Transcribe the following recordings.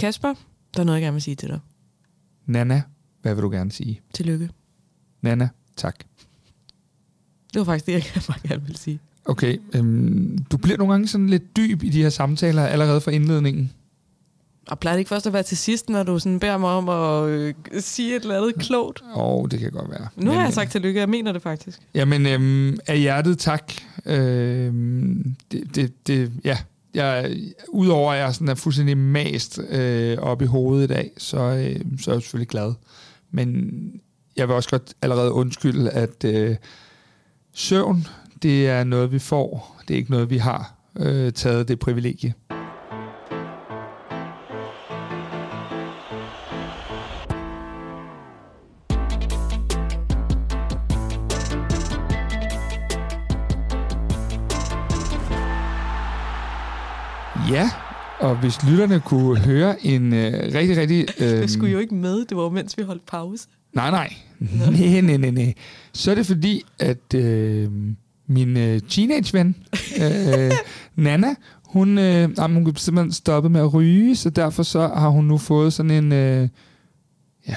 Kasper, der er noget, jeg gerne vil sige til dig. Nana, hvad vil du gerne sige? Tillykke. Nana, tak. Det var faktisk det, jeg bare gerne vil sige. Okay, øhm, du bliver nogle gange sådan lidt dyb i de her samtaler allerede fra indledningen. Og plejer det ikke først at være til sidst, når du sådan beder mig om at øh, sige et eller andet klogt? Åh, oh, det kan godt være. Nu har jeg øh, sagt tillykke, jeg mener det faktisk. Jamen, øhm, af hjertet tak. Øhm, det, det, det, ja, jeg, udover at jeg sådan er fuldstændig mast øh, op i hovedet i dag, så, øh, så er jeg selvfølgelig glad. Men jeg vil også godt allerede undskylde, at øh, søvn, det er noget, vi får. Det er ikke noget, vi har øh, taget det privilegie. Hvis lytterne kunne høre en øh, rigtig, rigtig... Øh, Jeg skulle jo ikke med, det var mens vi holdt pause. Nej, nej. Nej, nej, nej, nej. Så er det fordi, at øh, min øh, teenage-ven, øh, Nana, hun, øh, jamen, hun kunne simpelthen stoppe med at ryge, så derfor så har hun nu fået sådan en, øh, ja,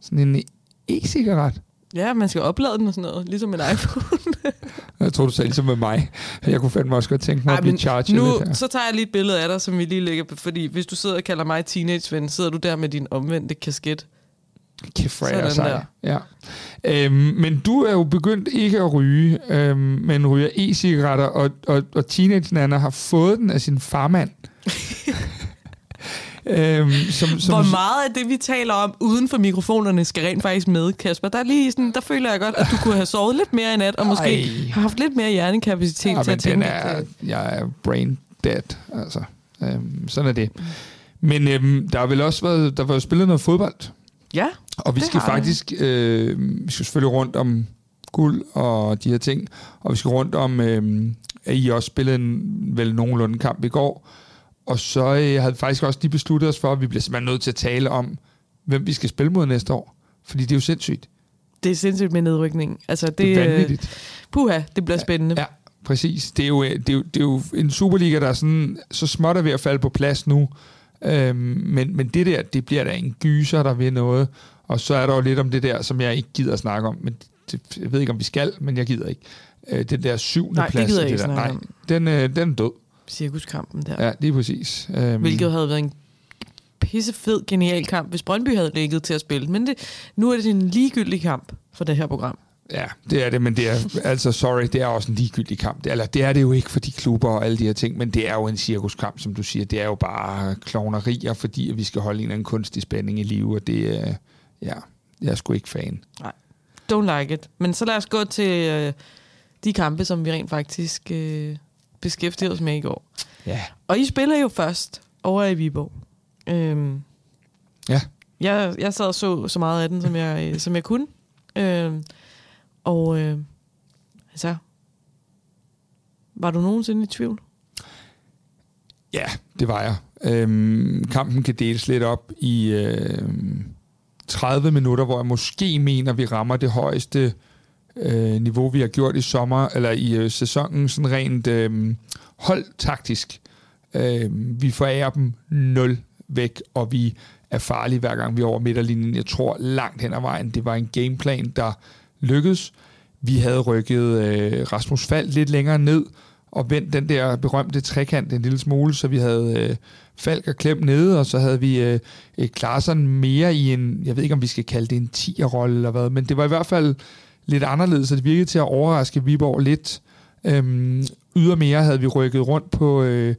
sådan en e-cigaret. Ja, man skal oplade den og sådan noget, ligesom en iPhone. Jeg tror, du sagde ligesom med mig. Jeg kunne fandme også godt tænke mig Ej, at blive charged nu, lidt her. så tager jeg lige et billede af dig, som vi lige lægger på, fordi hvis du sidder og kalder mig teenageven, sidder du der med din omvendte kasket. Kæft, hvor er jeg. Ja. Øhm, men du er jo begyndt ikke at ryge, øhm, men ryger e-cigaretter, og, og, og teenage Nana har fået den af sin farmand. øhm, som, som, Hvor meget af det, vi taler om uden for mikrofonerne, skal rent faktisk med, Kasper? Der, er lige sådan, der føler jeg godt, at du kunne have sovet lidt mere i nat, og måske Ej. have haft lidt mere hjernekapacitet ja, til at tænke. er, at, øh, jeg er brain dead, altså. Øhm, sådan er det. Men øhm, der har vel også været, der var jo spillet noget fodbold, Ja, Og vi skal faktisk, øh, vi skal selvfølgelig rundt om guld og de her ting, og vi skal rundt om, øh, at I også spillede en vel nogenlunde kamp i går, og så øh, havde vi faktisk også lige besluttet os for, at vi bliver simpelthen nødt til at tale om, hvem vi skal spille mod næste år. Fordi det er jo sindssygt. det er sindssygt med nedrykningen. Altså, det, Det er øh, vanvittigt. Puha, det bliver spændende. Ja, præcis. Det er, jo, det, er jo, det er jo en Superliga, der er sådan, så småt er ved at falde på plads nu. Øhm, men, men det der, det bliver da en gyser, der vil noget. Og så er der jo lidt om det der, som jeg ikke gider at snakke om. Men det, jeg ved ikke, om vi skal, men jeg gider ikke. Øh, den der syvende Nej, det plads. gider og jeg ikke der. Nej, den, øh, den er død. Cirkuskampen der. Ja, lige præcis. Øhm, Hvilket havde været en pissefed, genial kamp, hvis Brøndby havde ligget til at spille. Men det, nu er det en ligegyldig kamp for det her program. Ja, det er det, men det er, altså sorry, det er også en ligegyldig kamp. Det, eller det er det jo ikke for de klubber og alle de her ting, men det er jo en cirkuskamp, som du siger. Det er jo bare klovnerier, fordi vi skal holde en eller anden kunstig spænding i live, og det er, ja, jeg er sgu ikke fan. Don't like it. Men så lad os gå til øh, de kampe, som vi rent faktisk øh, beskæftigede os med i går. Ja. Og I spiller jo først over i Viborg. Øhm, Ja. Jeg, jeg sad og så så meget af den, som jeg, øh, som jeg kunne. Øhm, og øh, altså, var du nogensinde i tvivl? Ja, det var jeg. Øhm, kampen kan deles lidt op i øhm, 30 minutter, hvor jeg måske mener, vi rammer det højeste øh, niveau, vi har gjort i sommer, eller i øh, sæsonen, sådan rent øh, holdtaktisk. Øh, vi forærer dem 0 væk, og vi er farlige hver gang vi er over midterlinjen. Jeg tror langt hen ad vejen, det var en gameplan, der lykkedes. Vi havde rykket øh, Rasmus Fald lidt længere ned, og vendt den der berømte trekant en lille smule, så vi havde øh, Falk og Klem nede, og så havde vi øh, Klarsen mere i en, jeg ved ikke om vi skal kalde det en 10'er-rolle eller hvad, men det var i hvert fald lidt anderledes, så det virkede til at overraske Viborg lidt. Øhm, ydermere havde vi rykket rundt på øh,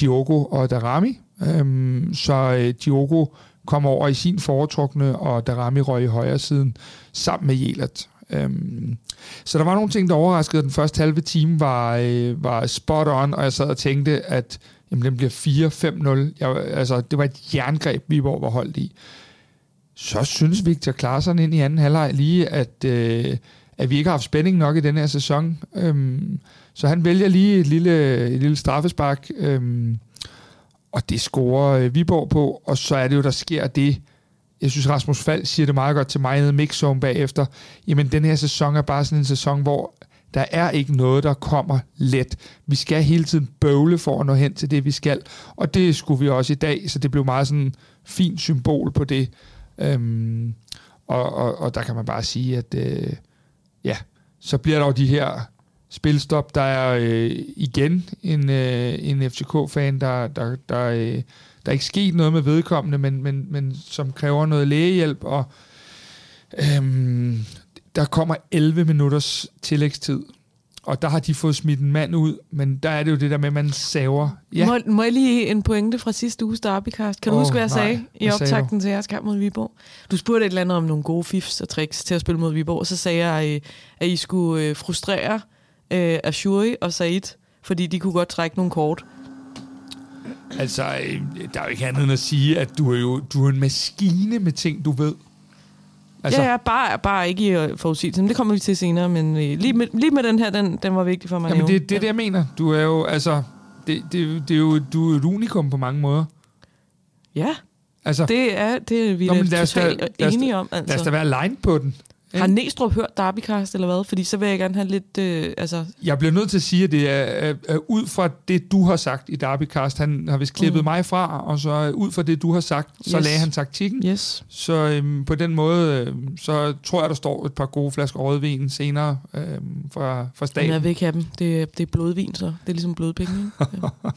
Diogo og Darami, øhm, så øh, Diogo kom over i sin foretrukne, og Darami røg i højre siden sammen med Jelert. Øhm, så der var nogle ting, der overraskede. Den første halve time var, øh, var spot on, og jeg sad og tænkte, at jamen, den bliver 4-5-0. Jeg, altså, det var et jerngreb, Viborg var holdt i. Så synes Victor Klaarsson ind i anden halvleg lige, at, øh, at vi ikke har haft spænding nok i den her sæson. Øhm, så han vælger lige et lille, et lille straffespark, øhm, og det scorer øh, Viborg på, og så er det jo, der sker det, jeg synes, Rasmus Fald siger det meget godt til mig nede i mixzone bagefter. Jamen, den her sæson er bare sådan en sæson, hvor Der er ikke noget, der kommer let. Vi skal hele tiden bøvle for at nå hen til det, vi skal. Og det skulle vi også i dag, så det blev meget sådan fint symbol på det. Øhm, og, og, og der kan man bare sige, at øh, ja, så bliver der jo de her spilstop. Der er øh, igen en, øh, en FCK-fan, der, der, der, øh, der er ikke sket noget med vedkommende, men, men, men som kræver noget lægehjælp, og øhm, der kommer 11 minutters tillægstid, og der har de fået smidt en mand ud, men der er det jo det der med, at man saver. Ja. Må, må jeg lige en pointe fra sidste uges derbycast? Kan du oh, huske, hvad jeg nej, sagde i optakten til jeres kamp mod Viborg? Du spurgte et eller andet om nogle gode fifs og tricks til at spille mod Viborg, og så sagde jeg, øh, at I skulle øh, frustrere øh, Ashuri og Said, fordi de kunne godt trække nogle kort. Altså, øh, der er jo ikke andet end at sige, at du er jo du er en maskine med ting, du ved. Altså. Ja, ja, bare, bare ikke i øh, forudsigelse. Men det kommer vi til senere, men øh, lige, med, lige med den her, den, den var vigtig for mig. Jamen, det, det er det, jeg mener. Du er jo, altså, det, det, det er jo, du er et unikum på mange måder. Ja, altså, det er, det er vi Nå, da totalt enige om. Altså. Lad os da være line på den. Har Næstrup hørt Derbycast, eller hvad? Fordi så vil jeg gerne have lidt... Øh, altså... Jeg bliver nødt til at sige, at det er, er, er ud fra det, du har sagt i Derbycast. Han har vist klippet mm. mig fra, og så ud fra det, du har sagt, så yes. lagde han taktikken. Yes. Så øhm, på den måde, øhm, så tror jeg, der står et par gode flasker rødvin senere øhm, fra, fra staten. jeg vil ikke have dem. Det, det er blodvin, så. Det er ligesom blodpenge, ikke? Ja.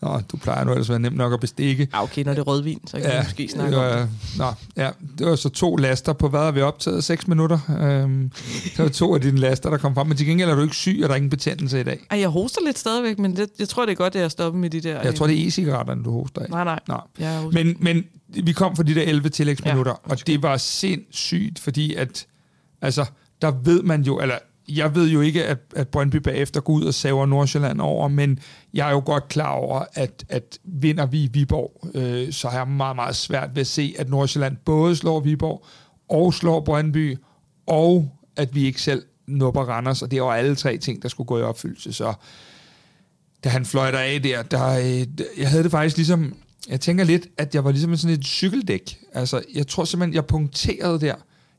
Nå, du plejer nu ellers at være nem nok at bestikke. Ja, okay, når det er rødvin, så kan ja, vi måske snakke var, om det. Nå, ja, det var så to laster på, hvad har vi optaget? 6 minutter? Øhm, det var to af dine laster, der kom frem. Men til gengæld er du ikke syg, og der er ingen betændelse i dag. Ej, jeg hoster lidt stadigvæk, men det, jeg tror, det er godt, at jeg stopper med de der... Jeg tror, det er e-cigaretterne, du hoster af. Nej, nej. Nå. Men, men vi kom fra de der 11 tillægsminutter, ja, og det var sindssygt, fordi at... Altså, der ved man jo, eller jeg ved jo ikke, at, at Brøndby bagefter går ud og saver Nordsjælland over, men jeg er jo godt klar over, at, at vinder vi Viborg, øh, så har jeg meget, meget svært ved at se, at Nordsjælland både slår Viborg og slår Brøndby, og at vi ikke selv nupper Randers, og det var alle tre ting, der skulle gå i opfyldelse. Så da han fløjter af der, der øh, jeg havde det faktisk ligesom, jeg tænker lidt, at jeg var ligesom sådan et cykeldæk. Altså, jeg tror simpelthen, jeg punkterede der.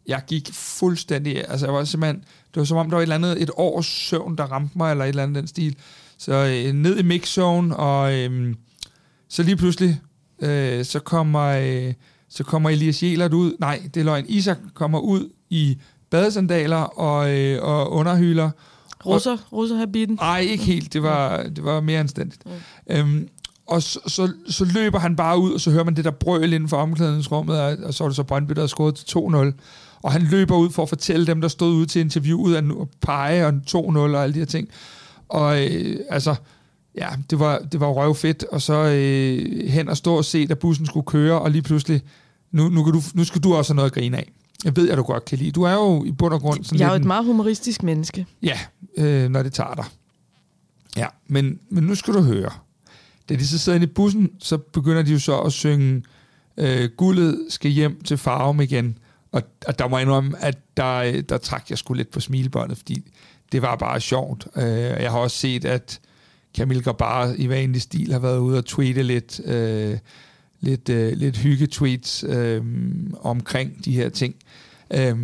Jeg gik fuldstændig, altså jeg var simpelthen, det var som om, der var et eller andet, et års søvn, der ramte mig, eller et eller andet den stil. Så øh, ned i mixzone, og øh, så lige pludselig, øh, så kommer, øh, så kommer Elias Jelert ud, nej, det er løgn, Isak kommer ud i badesandaler og, øh, og underhyler. Russer, russer habiten? Nej, ikke helt. Det var, det var mere anstændigt. Ja. Øhm, og så, så, så løber han bare ud, og så hører man det der brøl inden for omklædningsrummet, og, og så er det så Brøndby, der har skåret til 2-0. Og han løber ud for at fortælle dem, der stod ude til interviewet, at pege og 2-0 og alle de her ting. Og øh, altså, ja, det var, det var røvfedt, og så øh, hen og stå og se, da bussen skulle køre, og lige pludselig, nu, nu, kan du, nu skal du også have noget at grine af. Jeg ved, at du godt kan lide. Du er jo i bund og grund sådan Jeg er jo et meget humoristisk menneske. Ja, øh, når det tager dig. Ja, men, men nu skal du høre. Da de så sidder inde i bussen, så begynder de jo så at synge øh, Guldet skal hjem til farven igen. Og, og der må jeg indrømme, at der, der trak jeg sgu lidt på smilebåndet, fordi det var bare sjovt. Øh, jeg har også set, at Camille Grabar i vanlig stil har været ude og tweete lidt... Øh, lidt, øh, lidt hygge-tweets øh, omkring de her ting. Øh,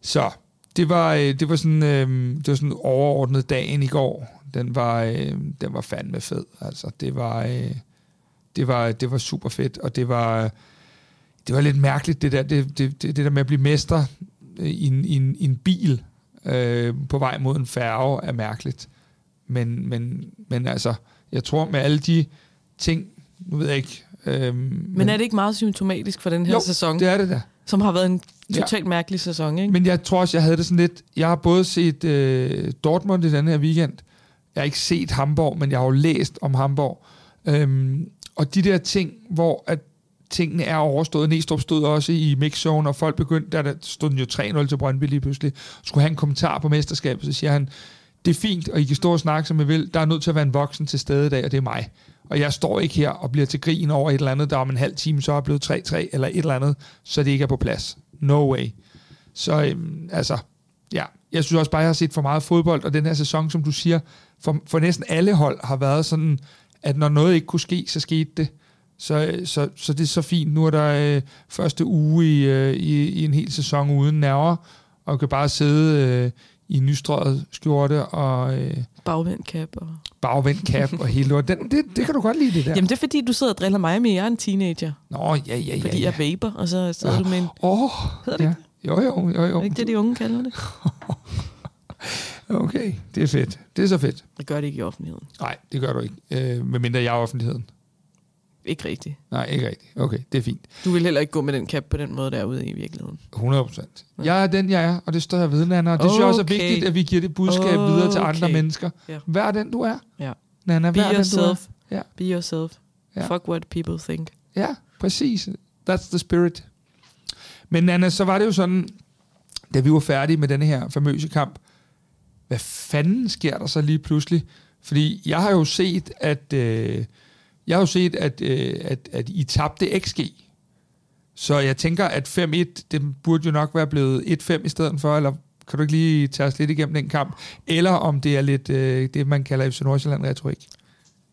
så det var, øh, det var sådan øh, det var sådan overordnet dagen i går. Den var øh, den var fandme fed. Altså det var øh, det var det var super fedt og det var det var lidt mærkeligt det der det, det, det, det der med at blive mester i en, i en, i en bil øh, på vej mod en færge er mærkeligt. Men men men altså jeg tror med alle de ting nu ved jeg ikke Øhm, men, men er det ikke meget symptomatisk for den her jo, sæson? det er det da. Som har været en totalt ja. mærkelig sæson, ikke? Men jeg tror også, jeg havde det sådan lidt... Jeg har både set øh, Dortmund i den her weekend. Jeg har ikke set Hamburg, men jeg har jo læst om Hamburg. Øhm, og de der ting, hvor at tingene er overstået. Næstrup stod også i mixzone, og folk begyndte, der, der stod den jo 3-0 til Brøndby lige pludselig, skulle have en kommentar på mesterskabet, så siger han, det er fint, og I kan stå og snakke, som I vil. Der er nødt til at være en voksen til stede i dag, og det er mig. Og jeg står ikke her og bliver til grin over et eller andet, der om en halv time så er blevet 3-3, eller et eller andet, så det ikke er på plads. No way. Så øhm, altså, ja, jeg synes også bare, jeg har set for meget fodbold, og den her sæson, som du siger, for, for næsten alle hold har været sådan, at når noget ikke kunne ske, så skete det. Så, øh, så, så det er så fint. Nu er der øh, første uge i, øh, i, i en hel sæson uden nerver, og kan bare sidde øh, i nystrøget skjorte og... Øh, bagvendt cap. Og... Bagvendt cap og hele lort. Den, det, det kan du godt lide, det der. Jamen, det er fordi, du sidder og driller mig med, jeg er en teenager. Nå, ja, ja, ja. Fordi ja. jeg vaper, og så sidder oh, du med en... Åh, oh, Hedder det ja. Jo, jo, jo, jo. Er det ikke det, de unge kalder det? okay, det er fedt. Det er så fedt. Det gør det ikke i offentligheden. Nej, det gør du ikke. Øh, medmindre jeg er offentligheden. Ikke rigtigt. Nej, ikke rigtigt. Okay, det er fint. Du vil heller ikke gå med den cap på den måde, der er ude i virkeligheden. 100 procent. Jeg er den, jeg er, og det står jeg ved, Nana. Og det okay. synes jeg også er vigtigt, at vi giver det budskab okay. videre til andre mennesker. Yeah. Vær den, du er. Ja. Nana, Be vær yourself. den, du er. Ja. Be yourself. Ja. Fuck what people think. Ja, præcis. That's the spirit. Men Nana, så var det jo sådan, da vi var færdige med den her famøse kamp, hvad fanden sker der så lige pludselig? Fordi jeg har jo set, at øh, jeg har jo set, at, øh, at, at I tabte XG. Så jeg tænker, at 5-1, det burde jo nok være blevet 1-5 i stedet for, eller kan du ikke lige tage os lidt igennem den kamp? Eller om det er lidt øh, det, man kalder FC Nordsjælland-retorik?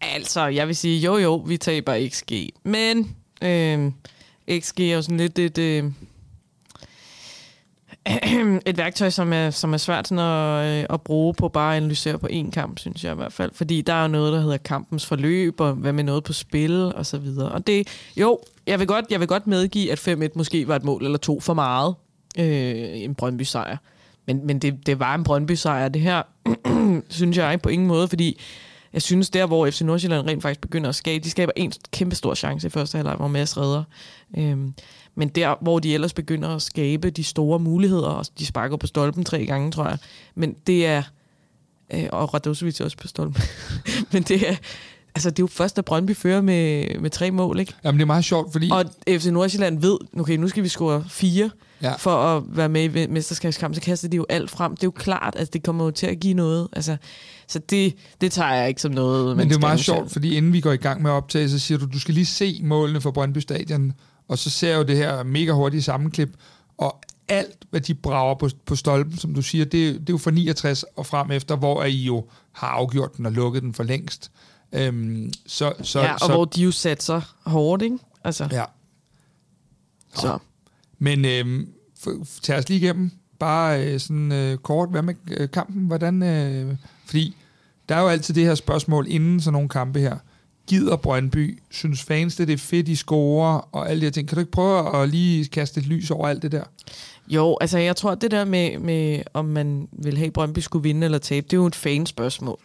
Altså, jeg vil sige, jo jo, vi taber XG. Men øh, XG er jo sådan lidt et... Øh, et værktøj, som er, som er svært sådan at, øh, at bruge på bare at analysere på én kamp, synes jeg i hvert fald. Fordi der er noget, der hedder kampens forløb, og hvad med noget på spil, og så videre. Og det, jo, jeg vil godt, jeg vil godt medgive, at 5-1 måske var et mål eller to for meget. Øh, en Brøndby-sejr. Men, men det, det var en Brøndby-sejr, det her, synes jeg på ingen måde, fordi jeg synes, der hvor FC Nordsjælland rent faktisk begynder at skabe, de skaber en kæmpe stor chance i første halvleg, hvor Mads redder. Øhm, men der, hvor de ellers begynder at skabe de store muligheder, og de sparker på stolpen tre gange, tror jeg. Men det er... Øh, og Radosevic også på stolpen. men det er... Altså, det er jo først, at Brøndby fører med, med tre mål, ikke? Jamen, det er meget sjovt, fordi... Og FC Nordsjælland ved, okay, nu skal vi score fire ja. for at være med i mesterskabskamp, så kaster de jo alt frem. Det er jo klart, at det kommer jo til at give noget. Altså, så det, det tager jeg ikke som noget. Men det er meget sjovt, fordi inden vi går i gang med at optage, så siger du, du skal lige se målene for Brøndby Stadion, og så ser jeg jo det her mega hurtige sammenklip, og alt, hvad de brager på, på stolpen, som du siger, det, det er jo fra 69 og frem efter, hvor I jo har afgjort den og lukket den for længst. Øhm, så, så, ja, og så, hvor de jo satte sig hårdt, ikke? Altså. Ja. Så. Men øhm, tag os lige igennem, bare øh, sådan øh, kort, hvad med øh, kampen? Hvordan, øh, fordi der er jo altid det her spørgsmål inden sådan nogle kampe her gider Brøndby? Synes fans, det er fedt, i scorer og alle de her ting? Kan du ikke prøve at lige kaste et lys over alt det der? Jo, altså jeg tror, det der med, med om man vil have, Brøndby skulle vinde eller tabe, det er jo et fanspørgsmål.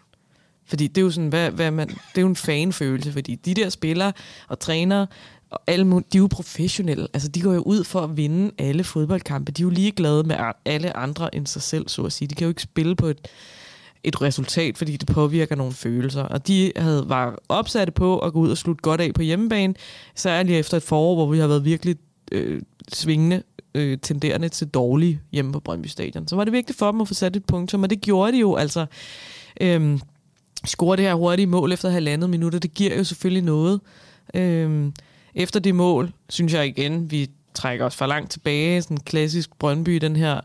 Fordi det er jo sådan, hvad, hvad man, det er jo en fanfølelse, fordi de der spillere og trænere, og alle, de er jo professionelle. Altså, de går jo ud for at vinde alle fodboldkampe. De er jo lige glade med alle andre end sig selv, så at sige. De kan jo ikke spille på et, et resultat, fordi det påvirker nogle følelser. Og de havde, var opsatte på at gå ud og slutte godt af på hjemmebane, særligt efter et forår, hvor vi har været virkelig øh, svingende øh, tenderende til dårlige hjemme på Brøndby Stadion. Så var det vigtigt for dem at få sat et punktum, og det gjorde de jo altså. Øh, score det her hurtige mål efter halvandet minutter, det giver jo selvfølgelig noget. Øhm, efter det mål, synes jeg igen, vi trækker os for langt tilbage, sådan klassisk Brøndby, den her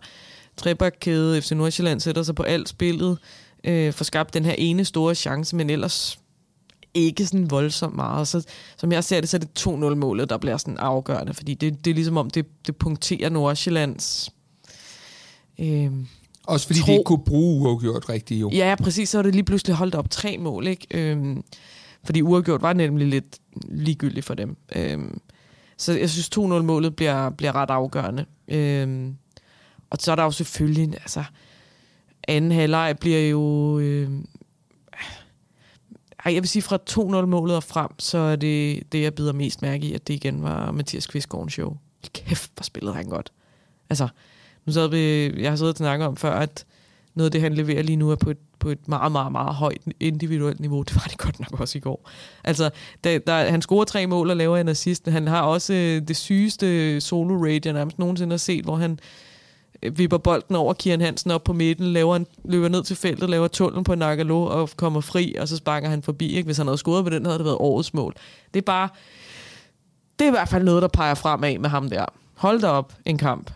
trebakkæde, FC Nordsjælland sætter sig på alt spillet, øh, får skabt den her ene store chance, men ellers ikke sådan voldsomt meget. Så som jeg ser det, så er det 2-0-målet, der bliver sådan afgørende, fordi det, det er ligesom om, det, det punkterer Nordsjællands... Øh, Også fordi tro. de ikke kunne bruge uafgjort rigtigt, jo. Ja, præcis. Så er det lige pludselig holdt op tre mål, ikke? Øh, fordi uafgjort var nemlig lidt ligegyldigt for dem. Øh, så jeg synes, 2-0-målet bliver, bliver ret afgørende. Øh, og så er der jo selvfølgelig... Altså, anden halvleg bliver jo... Øh, ej, jeg vil sige, fra 2-0-målet og frem, så er det det, jeg bider mest mærke i, at det igen var Mathias Kvistgaards show. Kæft, hvor spillede han godt. Altså, nu sad vi, jeg har siddet og snakket om før, at noget af det, han leverer lige nu, er på et, på et meget, meget, meget højt individuelt niveau. Det var det godt nok også i går. Altså, der, der, han scorer tre mål og laver en assist. Han har også øh, det sygeste solo-rate, jeg nærmest nogensinde har set, hvor han vipper bolden over Kian Hansen op på midten, laver en, løber ned til feltet, laver tunnelen på Nagalo og kommer fri, og så sparker han forbi. Ikke? Hvis han havde scoret på den, havde det været årets mål. Det er bare... Det er i hvert fald noget, der peger fremad med ham der. Hold da op, en kamp.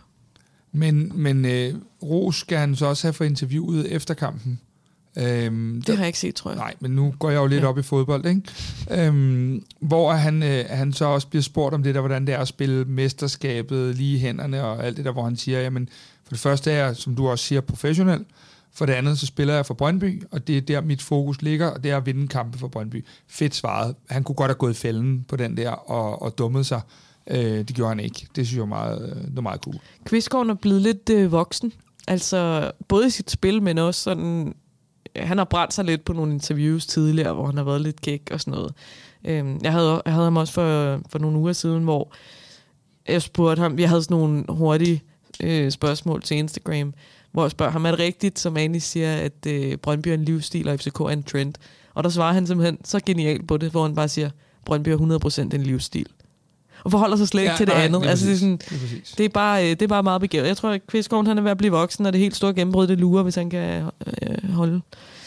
Men, men øh, Ros skal han så også have for interviewet efter kampen. Øhm, det der, har jeg ikke set, tror jeg. Nej, men nu går jeg jo lidt ja. op i fodbold, ikke? Øhm, hvor han, øh, han så også bliver spurgt om det der, hvordan det er at spille mesterskabet lige i hænderne og alt det der, hvor han siger, jamen, for det første er jeg, som du også siger, professionel, For det andet, så spiller jeg for Brøndby, og det er der, mit fokus ligger, og det er at vinde kampe for Brøndby. Fedt svaret. Han kunne godt have gået i fælden på den der og, og dummet sig. Øh, det gjorde han ikke. Det synes jeg var meget, øh, det var meget cool. Kvistgården er blevet lidt øh, voksen. Altså, både i sit spil, men også sådan... Øh, han har brændt sig lidt på nogle interviews tidligere, hvor han har været lidt gæk og sådan noget. Øh, jeg, havde, jeg havde ham også for, for nogle uger siden, hvor jeg spurgte ham... Vi havde sådan nogle hurtige øh, spørgsmål til Instagram, hvor jeg spørger ham, er det rigtigt, som Annie siger, at øh, Brøndby er en livsstil, og FCK er en trend? Og der svarer han simpelthen så genialt på det, hvor han bare siger, Brøndby er 100% en livsstil. Og forholder sig slet ikke ja, til det nej, andet. Altså, det, er sådan, det, det, er bare, øh, det er bare meget begavet. Jeg tror, at Kvistgården han er ved at blive voksen, og det helt store gennembrud, det lurer, hvis han kan øh, holde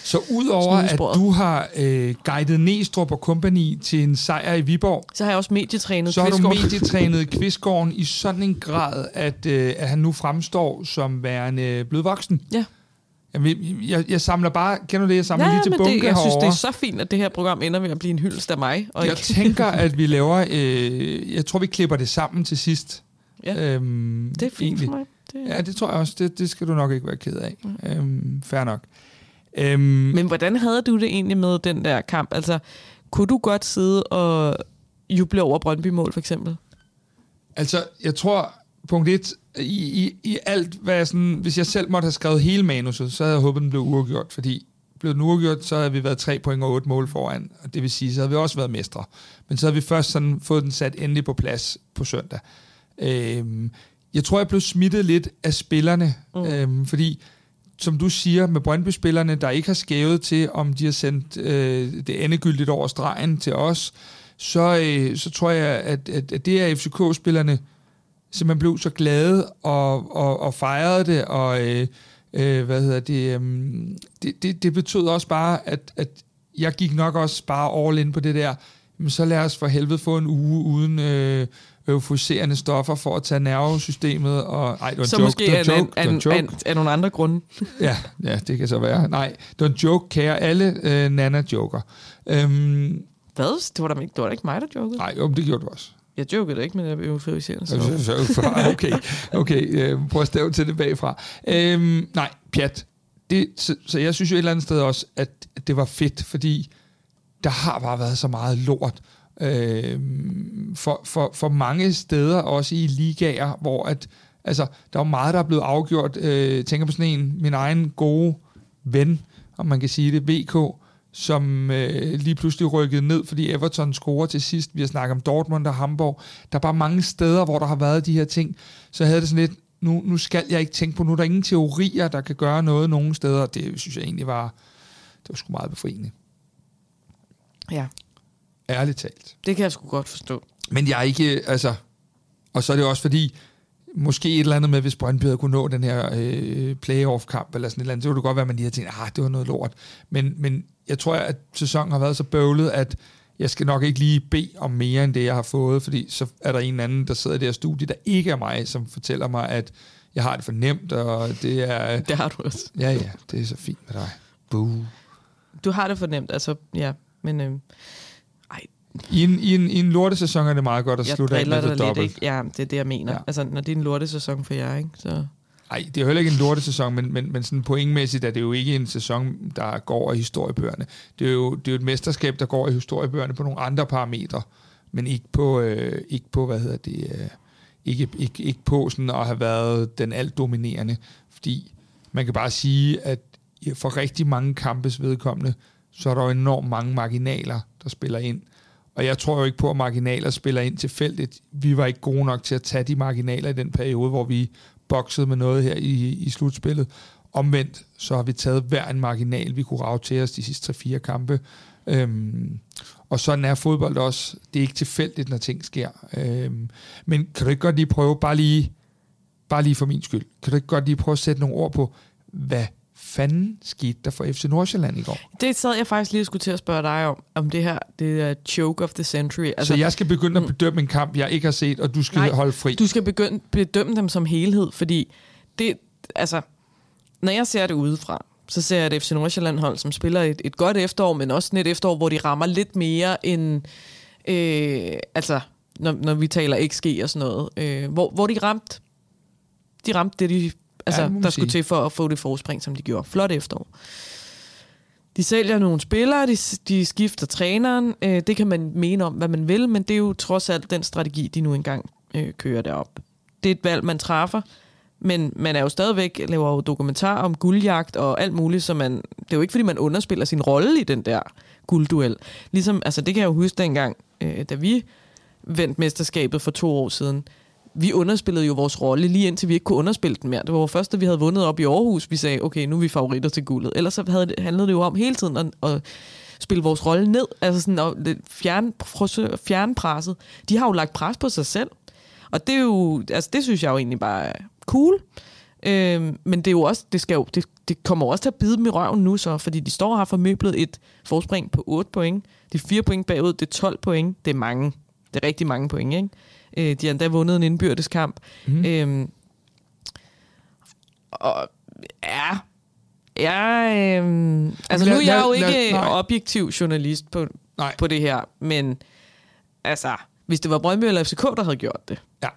så udover at du har øh, guidet Næstrup og Company til en sejr i Viborg, så har jeg også medietrænet Så har du medietrænet Kvistgården i sådan en grad, at, øh, at han nu fremstår som værende blevet voksen. Ja. Jamen, jeg, jeg samler bare, kender du det, jeg samler ja, lige til bunke det, Jeg herovre. synes, det er så fint, at det her program ender med at blive en hyldest af mig. Og jeg ikke. tænker, at vi laver, øh, jeg tror, vi klipper det sammen til sidst. Ja, øhm, det er fint egentlig. for mig. Det... Ja, det tror jeg også. Det, det skal du nok ikke være ked af. Ja. Øhm, fair nok. Øhm, Men hvordan havde du det egentlig med den der kamp? Altså, kunne du godt sidde og juble over Brøndby-mål, for eksempel? Altså, jeg tror, punkt et, i, i, i alt, hvad jeg sådan, hvis jeg selv måtte have skrevet hele manuset, så havde jeg håbet, den blev uafgjort, fordi blev den uafgjort, så havde vi været 3 point og 8 mål foran, og det vil sige, så havde vi også været mestre. Men så havde vi først sådan fået den sat endelig på plads på søndag. Øhm, jeg tror, jeg blev smittet lidt af spillerne, mm. øhm, fordi som du siger, med Brøndby-spillerne, der ikke har skævet til, om de har sendt øh, det endegyldigt over stregen til os, så, øh, så tror jeg, at, at, at det er FCK-spillerne simpelthen blev så glade og, og, og fejrede det, og øh, øh, hvad hedder det, øh, det, det, det betød også bare, at, at jeg gik nok også bare all in på det der, men så lad os for helvede få en uge uden øh, euforiserende stoffer for at tage nervesystemet. Og, ej, det var en så joke. måske det var joke. An, joke. An, af nogle andre grunde. ja, ja, det kan så være. Nej, det var en joke, kære alle øh, nana-joker. Øhm, Hvad? Det var, da ikke, det var da ikke mig, der jokede. Nej, jo, det gjorde du også. Jeg jokede ikke, men jeg blev euforiserende. Så. okay, okay. Øh, prøv at stave til det bagfra. Øhm, nej, pjat. Det, så, så jeg synes jo et eller andet sted også, at det var fedt, fordi der har bare været så meget lort øh, for, for, for mange steder, også i ligaer, hvor at, altså, der er meget, der er blevet afgjort. Øh, tænker på sådan en, min egen gode ven, om man kan sige det, VK, som øh, lige pludselig rykkede ned, fordi Everton scorer til sidst. Vi har snakket om Dortmund og Hamburg. Der er bare mange steder, hvor der har været de her ting. Så havde det sådan lidt, nu, nu skal jeg ikke tænke på, nu er der ingen teorier, der kan gøre noget nogen steder. Det synes jeg egentlig var, det var sgu meget befriende. Ja. Ærligt talt. Det kan jeg sgu godt forstå. Men jeg er ikke, altså... Og så er det også fordi, måske et eller andet med, hvis Brøndby havde kunne nå den her øh, playoff-kamp, eller sådan et eller andet, så kunne det godt være, at man lige havde tænkt, ah, det var noget lort. Men, men jeg tror, at sæsonen har været så bøvlet, at jeg skal nok ikke lige bede om mere end det, jeg har fået, fordi så er der en anden, der sidder i det her studie, der ikke er mig, som fortæller mig, at jeg har det for nemt, og det er... Det har du også. Ja, ja, det er så fint med dig. Boo. Du har det for nemt, altså, ja, men... Øh, i en, i, en, I en lortesæson er det meget godt at jeg slutte af med det dobbelt. Ikke? Ja, det er det, jeg mener. Ja. Altså, når det er en lortesæson for jer, ikke? Så... Nej, det er jo heller ikke en lortesæson, men, men, men sådan pointmæssigt er det jo ikke en sæson, der går i historiebøgerne. Det er, jo, det er jo et mesterskab, der går i historiebøgerne på nogle andre parametre, men ikke på, øh, ikke på hvad hedder det, øh, ikke, ikke, ikke på sådan at have været den alt dominerende, fordi man kan bare sige, at for rigtig mange kampes vedkommende, så er der jo enormt mange marginaler, der spiller ind. Og jeg tror jo ikke på, at marginaler spiller ind tilfældigt. Vi var ikke gode nok til at tage de marginaler i den periode, hvor vi boksede med noget her i, i slutspillet. Omvendt, så har vi taget hver en marginal, vi kunne rave til os de sidste 3-4 kampe. Øhm, og sådan er fodbold også. Det er ikke tilfældigt, når ting sker. Øhm, men kan du ikke godt lige prøve, bare lige, bare lige for min skyld, kan du ikke godt lige prøve at sætte nogle ord på, hvad fanden skete der for FC Nordsjælland i går? Det sad jeg faktisk lige og skulle til at spørge dig om, om det her, det er choke of the century. Altså, så jeg skal begynde at mm. bedømme en kamp, jeg ikke har set, og du skal nej, holde fri? du skal begynde bedømme dem som helhed, fordi det, altså, når jeg ser det udefra, så ser jeg et FC Nordsjælland hold, som spiller et, et godt efterår, men også et efterår, hvor de rammer lidt mere end, øh, altså, når, når vi taler XG og sådan noget, øh, hvor, hvor de ramt, de ramte det, de altså, ja, der skulle til for at få det forspring, som de gjorde. Flot efterår. De sælger nogle spillere, de, de skifter træneren. Øh, det kan man mene om, hvad man vil, men det er jo trods alt den strategi, de nu engang øh, kører derop. Det er et valg, man træffer, men man er jo stadigvæk, laver jo dokumentar om guldjagt og alt muligt, så man, det er jo ikke, fordi man underspiller sin rolle i den der guldduel. Ligesom, altså det kan jeg jo huske dengang, øh, da vi vendte mesterskabet for to år siden vi underspillede jo vores rolle lige indtil vi ikke kunne underspille den mere. Det var først, da vi havde vundet op i Aarhus, vi sagde, okay, nu er vi favoritter til guldet. Ellers så havde det, handlede det jo om hele tiden at, at spille vores rolle ned, altså sådan at fjerne, fjerne presset. De har jo lagt pres på sig selv, og det er jo, altså det synes jeg jo egentlig bare er cool. Øhm, men det er jo også, det, skal jo, det, det kommer også til at bide dem i røven nu så, fordi de står og har formøblet et forspring på 8 point. De er 4 point bagud, det er 12 point. Det er mange. Det er rigtig mange point, ikke? Øh, de har endda vundet en indbyrdeskamp. Mm. Øhm, og ja, Ja, øhm, altså lad, nu er jeg jo ikke lad, objektiv journalist på, nej. på det her, men altså, hvis det var Brøndby eller FCK, der havde gjort det. Ja.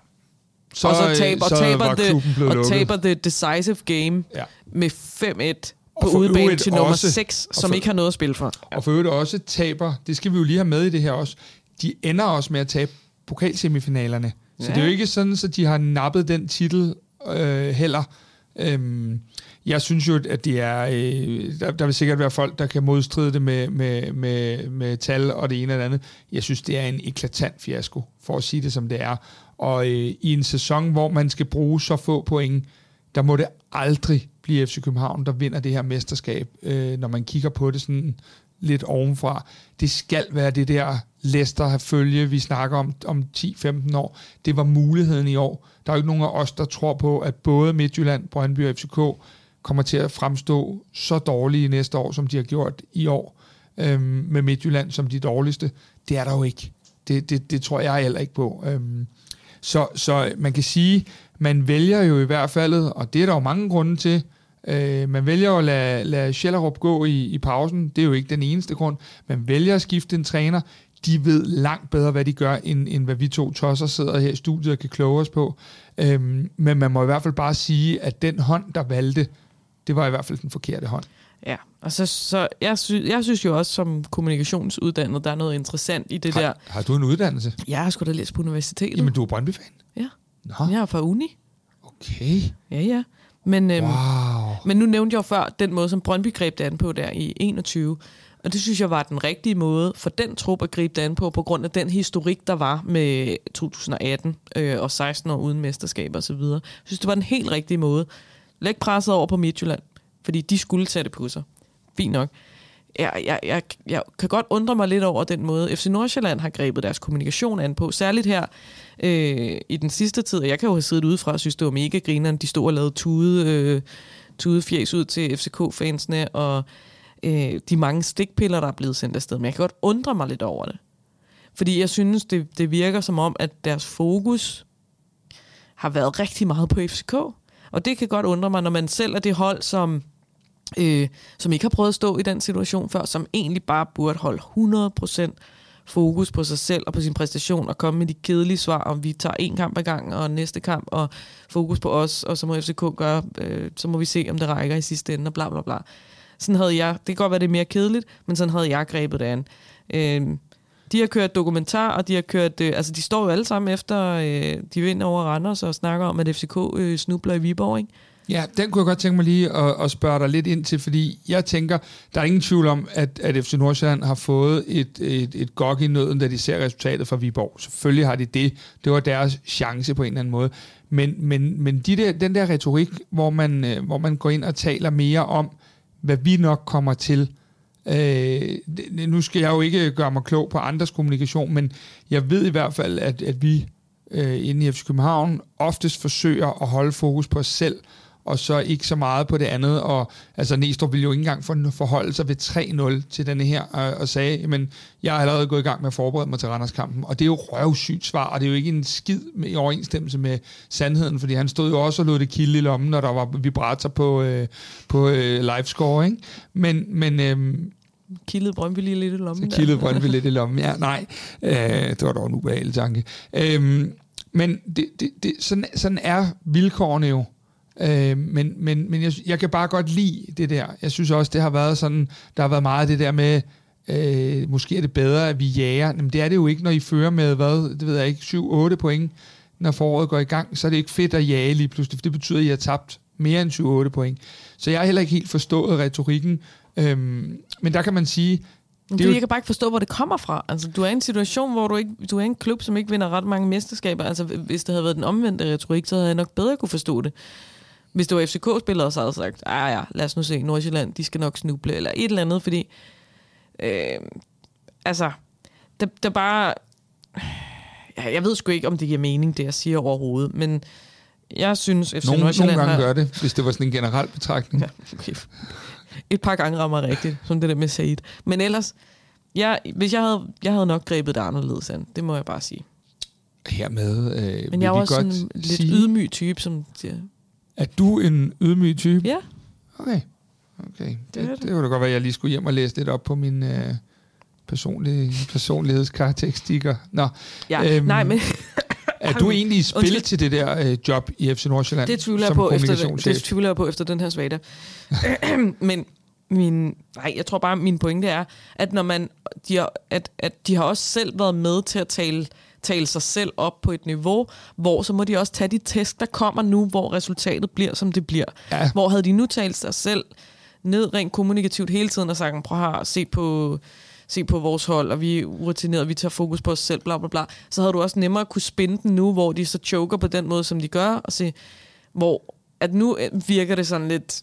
Så, og så, tab, så taber, det, og taber det decisive game ja. med 5-1 på udebane til nummer også, 6, som for, ikke har noget at spille for. Og for øvrigt også taber, det skal vi jo lige have med i det her også, de ender også med at tabe pokalsemifinalerne. Ja. Så det er jo ikke sådan, at de har nappet den titel øh, heller. Øhm, jeg synes jo, at det er, øh, der, der vil sikkert være folk, der kan modstride det med, med, med, med tal og det ene eller andet. Jeg synes, det er en eklatant fiasko, for at sige det som det er. Og øh, i en sæson, hvor man skal bruge så få point, der må det aldrig blive FC København, der vinder det her mesterskab, øh, når man kigger på det sådan lidt ovenfra. Det skal være det der Leicester har følge, vi snakker om om 10-15 år. Det var muligheden i år. Der er jo ikke nogen af os, der tror på, at både Midtjylland, Brøndby og FCK kommer til at fremstå så dårlige næste år, som de har gjort i år, øhm, med Midtjylland som de dårligste. Det er der jo ikke. Det, det, det tror jeg heller ikke på. Øhm, så, så man kan sige, man vælger jo i hvert fald, og det er der jo mange grunde til, Øh, man vælger at lade, lade Schellerup gå i, i pausen. Det er jo ikke den eneste grund. Man vælger at skifte en træner. De ved langt bedre, hvad de gør, end, end hvad vi to tosser sidder her i studiet og kan kloge os på. Øhm, men man må i hvert fald bare sige, at den hånd, der valgte, det var i hvert fald den forkerte hånd. Ja, og så, så jeg, sy- jeg synes jo også som kommunikationsuddannet, der er noget interessant i det har, der. Har du en uddannelse? Jeg har sgu da læst på universitetet. Jamen, du er Brøndby-fan? Ja. Nå. Jeg er fra uni. Okay. Ja, ja. Men, øhm, wow. men nu nævnte jeg jo før den måde, som Brøndby greb det an på der i 21. Og det synes jeg var den rigtige måde for den trup at gribe det an på, på grund af den historik, der var med 2018 øh, og 16 år uden mesterskab og så videre. Jeg synes, det var den helt rigtige måde. Læg presset over på Midtjylland, fordi de skulle tage det på sig. Fint nok jeg, jeg, jeg, jeg kan godt undre mig lidt over den måde, FC Nordsjælland har grebet deres kommunikation an på. Særligt her øh, i den sidste tid. Jeg kan jo have siddet udefra og synes, det var mega grineren. De stod og lavede tude, øh, tude fjes ud til FCK-fansene, og øh, de mange stikpiller, der er blevet sendt afsted. Men jeg kan godt undre mig lidt over det. Fordi jeg synes, det, det virker som om, at deres fokus har været rigtig meget på FCK. Og det kan godt undre mig, når man selv er det hold, som øh, som ikke har prøvet at stå i den situation før, som egentlig bare burde holde 100% fokus på sig selv og på sin præstation og komme med de kedelige svar, om vi tager en kamp ad gangen og næste kamp og fokus på os, og så må FCK gøre, øh, så må vi se, om det rækker i sidste ende og bla bla bla. Sådan havde jeg, det kan godt være, det er mere kedeligt, men sådan havde jeg grebet det an. Øh, de har kørt dokumentar, og de har kørt, øh, altså de står jo alle sammen efter, øh, de vinder over Randers og snakker om, at FCK øh, snubler i Viborg, ikke? Ja, den kunne jeg godt tænke mig lige at, at spørge dig lidt ind til, fordi jeg tænker, der er ingen tvivl om, at, at FC Nordsjælland har fået et, et, et gok i nøden, da de ser resultatet fra Viborg. Selvfølgelig har de det. Det var deres chance på en eller anden måde. Men, men, men de der, den der retorik, hvor man, øh, hvor man går ind og taler mere om, hvad vi nok kommer til, Øh, nu skal jeg jo ikke gøre mig klog på andres kommunikation, men jeg ved i hvert fald, at, at vi øh, inde i FC København oftest forsøger at holde fokus på os selv, og så ikke så meget på det andet. Og altså Næstrup ville jo ikke engang forholde sig ved 3-0 til denne her, og, og sagde, men jeg har allerede gået i gang med at forberede mig til Randers-kampen. Og det er jo røvsygt svar, og det er jo ikke en skid med, i overensstemmelse med sandheden, fordi han stod jo også og lod det kilde i lommen, når der var vibrator på, øh, på øh, livescore, ikke? Men, men øh, Kildede Brøndby lige lidt i lommen. Kildede Brøndby lidt i lommen, ja. Nej, øh, det var dog en ubehagelig tanke. Øh, men det, det, det, sådan, sådan er vilkårene jo Øh, men men, men jeg, jeg kan bare godt lide det der. Jeg synes også, det har været sådan, der har været meget af det der med, øh, måske er det bedre, at vi jager. Men det er det jo ikke, når I fører med, hvad, det ved jeg ikke, 7-8 point, når foråret går i gang, så er det ikke fedt at jage lige pludselig, for det betyder, at I har tabt mere end 7-8 point. Så jeg har heller ikke helt forstået retorikken, øhm, men der kan man sige, det jo... Jeg kan bare ikke forstå, hvor det kommer fra. Altså, du er i en situation, hvor du ikke, du er en klub, som ikke vinder ret mange mesterskaber. Altså, hvis det havde været den omvendte retorik, så havde jeg nok bedre kunne forstå det. Hvis det var FCK-spillere, så havde jeg sagt, ah ja, lad os nu se, Nordsjælland, de skal nok snuble, eller et eller andet, fordi, øh, altså, det, det bare, ja, jeg ved sgu ikke, om det giver mening, det jeg siger overhovedet, men jeg synes, FC nogle, Nordsjælland Nogle gange har... gør det, hvis det var sådan en generel betragtning. Ja, okay et par gange rammer rigtigt, som det der med Said. Men ellers, jeg, hvis jeg havde, jeg havde nok grebet det anderledes an, det må jeg bare sige. Hermed øh, Men jeg er også sådan en lidt sige, ydmyg type, som siger. Er du en ydmyg type? Ja. Okay. Okay. Det, det, det. det kunne da godt være, at jeg lige skulle hjem og læse lidt op på min øh, personlige personlighedskarakteristikker. Nå. Ja, øhm, nej, men... Er du egentlig i spil Undskyld. til det der øh, job i FC Nordsjælland? Det tvivler jeg på, efter, det tvivler jeg på efter den her svada. Men min, nej, jeg tror bare, min pointe er, at når man, de har, at, at de har også selv været med til at tale, tale sig selv op på et niveau, hvor så må de også tage de test, der kommer nu, hvor resultatet bliver, som det bliver. Ja. Hvor havde de nu talt sig selv ned rent kommunikativt hele tiden og sagt, prøv at se på se på vores hold, og vi er rutinerede, vi tager fokus på os selv, bla bla bla, så havde du også nemmere kunne spænde den nu, hvor de så choker på den måde, som de gør, og se, hvor at nu virker det sådan lidt,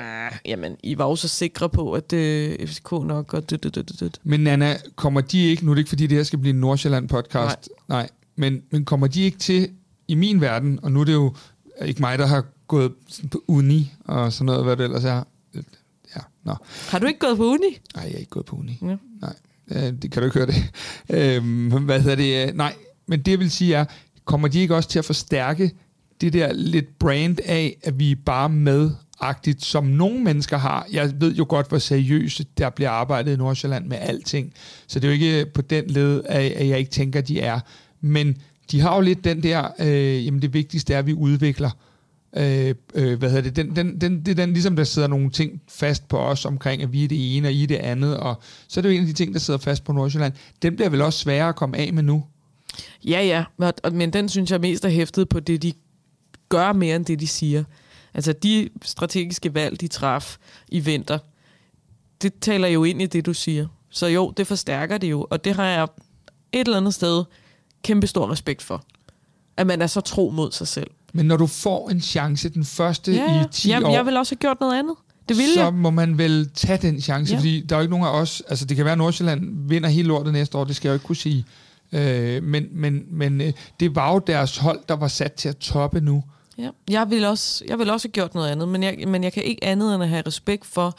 nah, jamen, I var også så sikre på, at øh, FCK nok, og det, det, det, det. Men Nana, kommer de ikke, nu er det ikke fordi, det her skal blive en Nordsjælland-podcast, nej, nej men, men kommer de ikke til, i min verden, og nu er det jo ikke mig, der har gået på uni og sådan noget, hvad det ellers er, ja, nå. Har du ikke gået på uni? Nej, jeg er ikke gået på uni. Ja. Nej, øh, det kan du ikke høre det. øhm, hvad hedder det? Nej, men det vil sige er, kommer de ikke også til at forstærke det der lidt brand af, at vi er bare med agtigt, som nogle mennesker har. Jeg ved jo godt, hvor seriøst der bliver arbejdet i Nordsjælland med alting. Så det er jo ikke på den led, at jeg ikke tænker, at de er. Men de har jo lidt den der, øh, jamen det vigtigste er, at vi udvikler. Øh, øh, hvad hedder det, den, den, den, det er den, ligesom der sidder nogle ting fast på os omkring, at vi er det ene, og I er det andet, og så er det jo en af de ting, der sidder fast på Nordsjælland. Den bliver vel også sværere at komme af med nu? Ja, ja, men den synes jeg mest er hæftet på det, de gør mere end det, de siger. Altså de strategiske valg, de traf i vinter, det taler jo ind i det, du siger. Så jo, det forstærker det jo, og det har jeg et eller andet sted kæmpe stor respekt for. At man er så tro mod sig selv. Men når du får en chance, den første ja, i 10 jeg, år... Jeg vil også have gjort noget andet. Det vil så jeg. må man vel tage den chance, ja. fordi der er jo ikke nogen af os... Altså, det kan være, at Nordsjælland vinder hele lortet næste år, det skal jeg jo ikke kunne sige. Øh, men men, men øh, det var jo deres hold, der var sat til at toppe nu. Ja. Jeg, vil også, jeg vil også have gjort noget andet, men jeg, men jeg kan ikke andet end at have respekt for,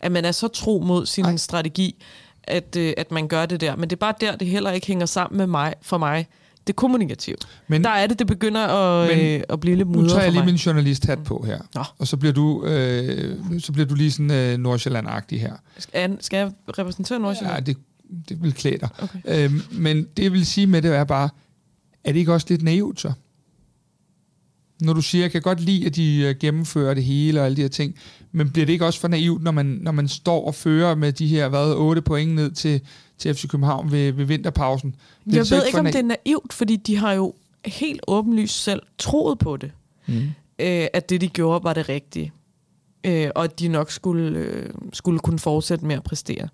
at man er så tro mod sin Ej. strategi, at, øh, at man gør det der. Men det er bare der, det heller ikke hænger sammen med mig, for mig det kommunikative. Men, der er det, det begynder at, men, øh, at blive lidt mudret Nu tager jeg lige min journalist-hat på her, Nå. og så bliver du, øh, så bliver du lige sådan øh, Nordsjælland-agtig her. Skal, skal jeg repræsentere Nordsjælland? Ja, det, det vil klæde dig. Okay. Øhm, men det, jeg vil sige med det, er bare, er det ikke også lidt naivt så? Når du siger, jeg kan godt lide, at de øh, gennemfører det hele og alle de her ting, men bliver det ikke også for naivt, når man, når man står og fører med de her hvad, 8 point ned til, til FC København ved, ved vinterpausen? Det jeg ved ikke, ikke om det er naivt, fordi de har jo helt åbenlyst selv troet på det. Mm. Øh, at det, de gjorde, var det rigtige. Øh, og at de nok skulle, øh, skulle kunne fortsætte med at præstere.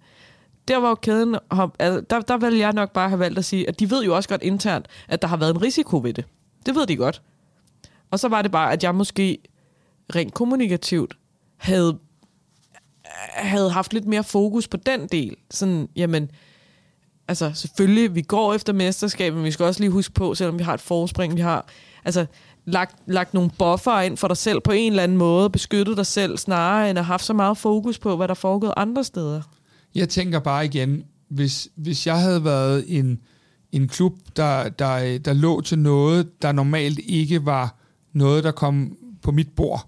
Der var jo kæden, altså, der, der vil jeg nok bare have valgt at sige, at de ved jo også godt internt, at der har været en risiko ved det. Det ved de godt. Og så var det bare, at jeg måske rent kommunikativt havde, havde haft lidt mere fokus på den del. Sådan, jamen, altså selvfølgelig, vi går efter mesterskabet, men vi skal også lige huske på, selvom vi har et forspring, vi har altså, lagt, lagt nogle buffer ind for dig selv på en eller anden måde, beskyttet dig selv, snarere end at have haft så meget fokus på, hvad der foregået andre steder. Jeg tænker bare igen, hvis, hvis jeg havde været en, en klub, der, der, der lå til noget, der normalt ikke var noget, der kom på mit bord,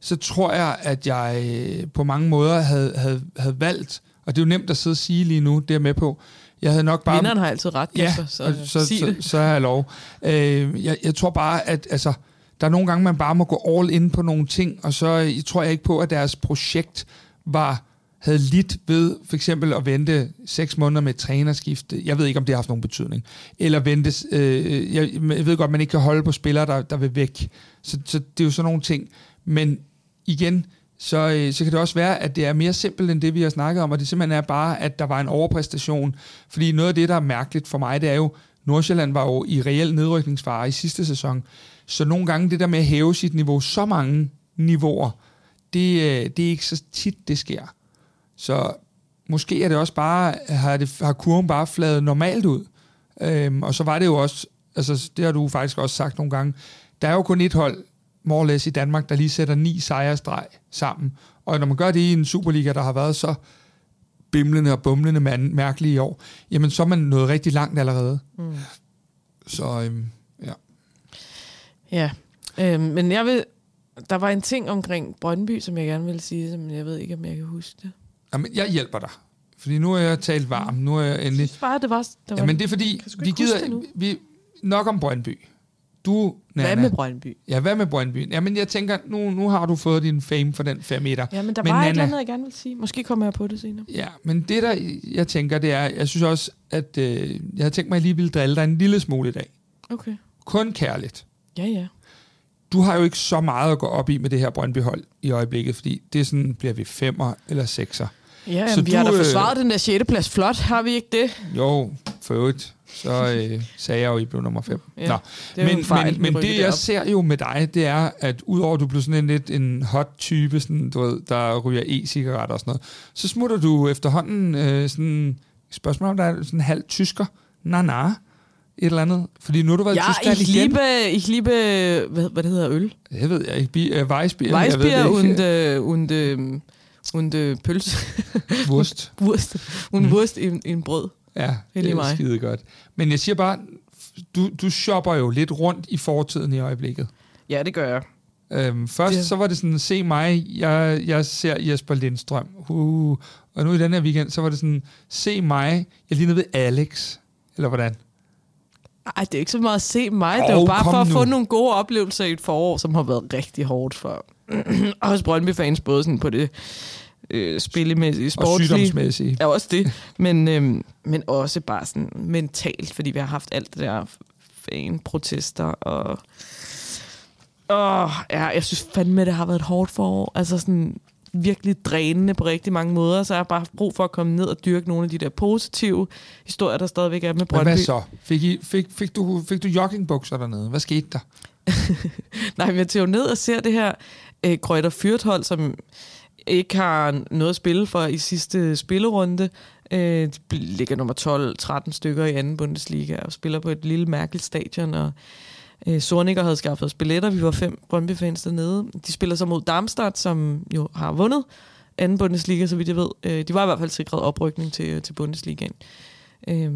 så tror jeg, at jeg øh, på mange måder havde, havde, havde valgt, og det er jo nemt at sidde og sige lige nu, det er med på, jeg havde nok bare... Vinderen har altid ret, ja, så, så, så, så, så har jeg lov. Øh, jeg, jeg tror bare, at altså, der er nogle gange, man bare må gå all in på nogle ting, og så jeg tror jeg ikke på, at deres projekt var havde lidt ved for eksempel at vente seks måneder med et trænerskifte. Jeg ved ikke, om det har haft nogen betydning. Eller vente, øh, jeg, jeg ved godt, at man ikke kan holde på spillere, der, der vil væk. Så, så det er jo sådan nogle ting. Men igen, så, øh, så kan det også være, at det er mere simpelt end det, vi har snakket om, og det simpelthen er bare, at der var en overpræstation. Fordi noget af det, der er mærkeligt for mig, det er jo, Nordsjælland var jo i reel nedrykningsfare i sidste sæson. Så nogle gange det der med at hæve sit niveau så mange niveauer, det, øh, det er ikke så tit, det sker. Så måske er det også bare, har, det, har kurven bare fladet normalt ud. Øhm, og så var det jo også, altså det har du faktisk også sagt nogle gange, der er jo kun et hold, more i Danmark, der lige sætter ni sejrstreg sammen. Og når man gør det i en Superliga, der har været så bimlende og bumlende mand, mærkelige i år, jamen så er man nået rigtig langt allerede. Mm. Så øhm, ja. Ja, øhm, men jeg vil, der var en ting omkring Brøndby, som jeg gerne vil sige, men jeg ved ikke, om jeg kan huske det. Jamen, jeg hjælper dig. Fordi nu er jeg talt varm. Nu er jeg endelig... Jeg synes bare, det var... Det var Jamen, det er fordi, vi gider... Vi, nok om Brøndby. Du, Nana, hvad med Brøndby? Ja, hvad med Brøndby? Jamen, jeg tænker, nu, nu har du fået din fame for den 5 meter. Ja, men der men var Nana, et eller andet, jeg gerne vil sige. Måske kommer jeg på det senere. Ja, men det der, jeg tænker, det er, jeg synes også, at øh, jeg har tænkt mig, at jeg lige vil drille dig en lille smule i dag. Okay. Kun kærligt. Ja, ja. Du har jo ikke så meget at gå op i med det her Brøndby-hold i øjeblikket, fordi det er sådan, bliver vi femmer eller sekser. Ja, så vi du, har da øh, forsvaret øh, den der 6. plads flot, har vi ikke det? Jo, for øvrigt. Så øh, sagde jeg jo, I blev nummer 5. Ja, Nå. Det men fejl, men, men det, jeg ser jo med dig, det er, at udover at du blev sådan en lidt en hot type, sådan, du ved, der ryger e-cigaretter og sådan noget, så smutter du efterhånden øh, sådan, spørgsmål om der er sådan en halv tysker. Na, na et eller andet? Fordi nu har du været ja, i Tyskland ich igen. Liebe, ich liebe, hvad, hvad det hedder, øl? Det ved jeg ikke. Uh, Weissbier. Weissbier und, uh, und uh, und uh, pølse. Wurst. Wurst. Und mm. Wurst i, i en brød. Ja, det er mig. skide godt. Men jeg siger bare, du, du shopper jo lidt rundt i fortiden i øjeblikket. Ja, det gør jeg. Øhm, først ja. så var det sådan, se mig, jeg, jeg ser Jesper Lindstrøm. Uh, og nu i den her weekend, så var det sådan, se mig, jeg ligner ved Alex. Eller hvordan? Ej, det er ikke så meget at se mig. Oh, det jo bare for at nu. få nogle gode oplevelser i et forår, som har været rigtig hårdt for os Brøndby-fans, både sådan på det øh, spillemæssige, sportslige. Og sygdomsmæssige. Ja, også det. Men, øh, men også bare sådan mentalt, fordi vi har haft alt det der fan-protester og... Åh, ja, jeg synes fandme, det har været et hårdt forår. Altså sådan virkelig drænende på rigtig mange måder, så jeg har bare brug for at komme ned og dyrke nogle af de der positive historier, der stadigvæk er med Brøndby. Men hvad så? Fik, I, fik, fik, du, fik du joggingbukser dernede? Hvad skete der? Nej, men jeg tager jo ned og ser det her øh, Grøjter Fyrthold, som ikke har noget at spille for i sidste spillerunde. Øh, de ligger nummer 12-13 stykker i anden Bundesliga og spiller på et lille mærkeligt stadion, og øh, Sornikker havde skaffet os billetter. Vi var fem Brøndby-fans dernede. De spiller så mod Darmstadt, som jo har vundet anden Bundesliga, så vidt jeg ved. Øh, de var i hvert fald sikret oprykning til, til Bundesligaen. Øh,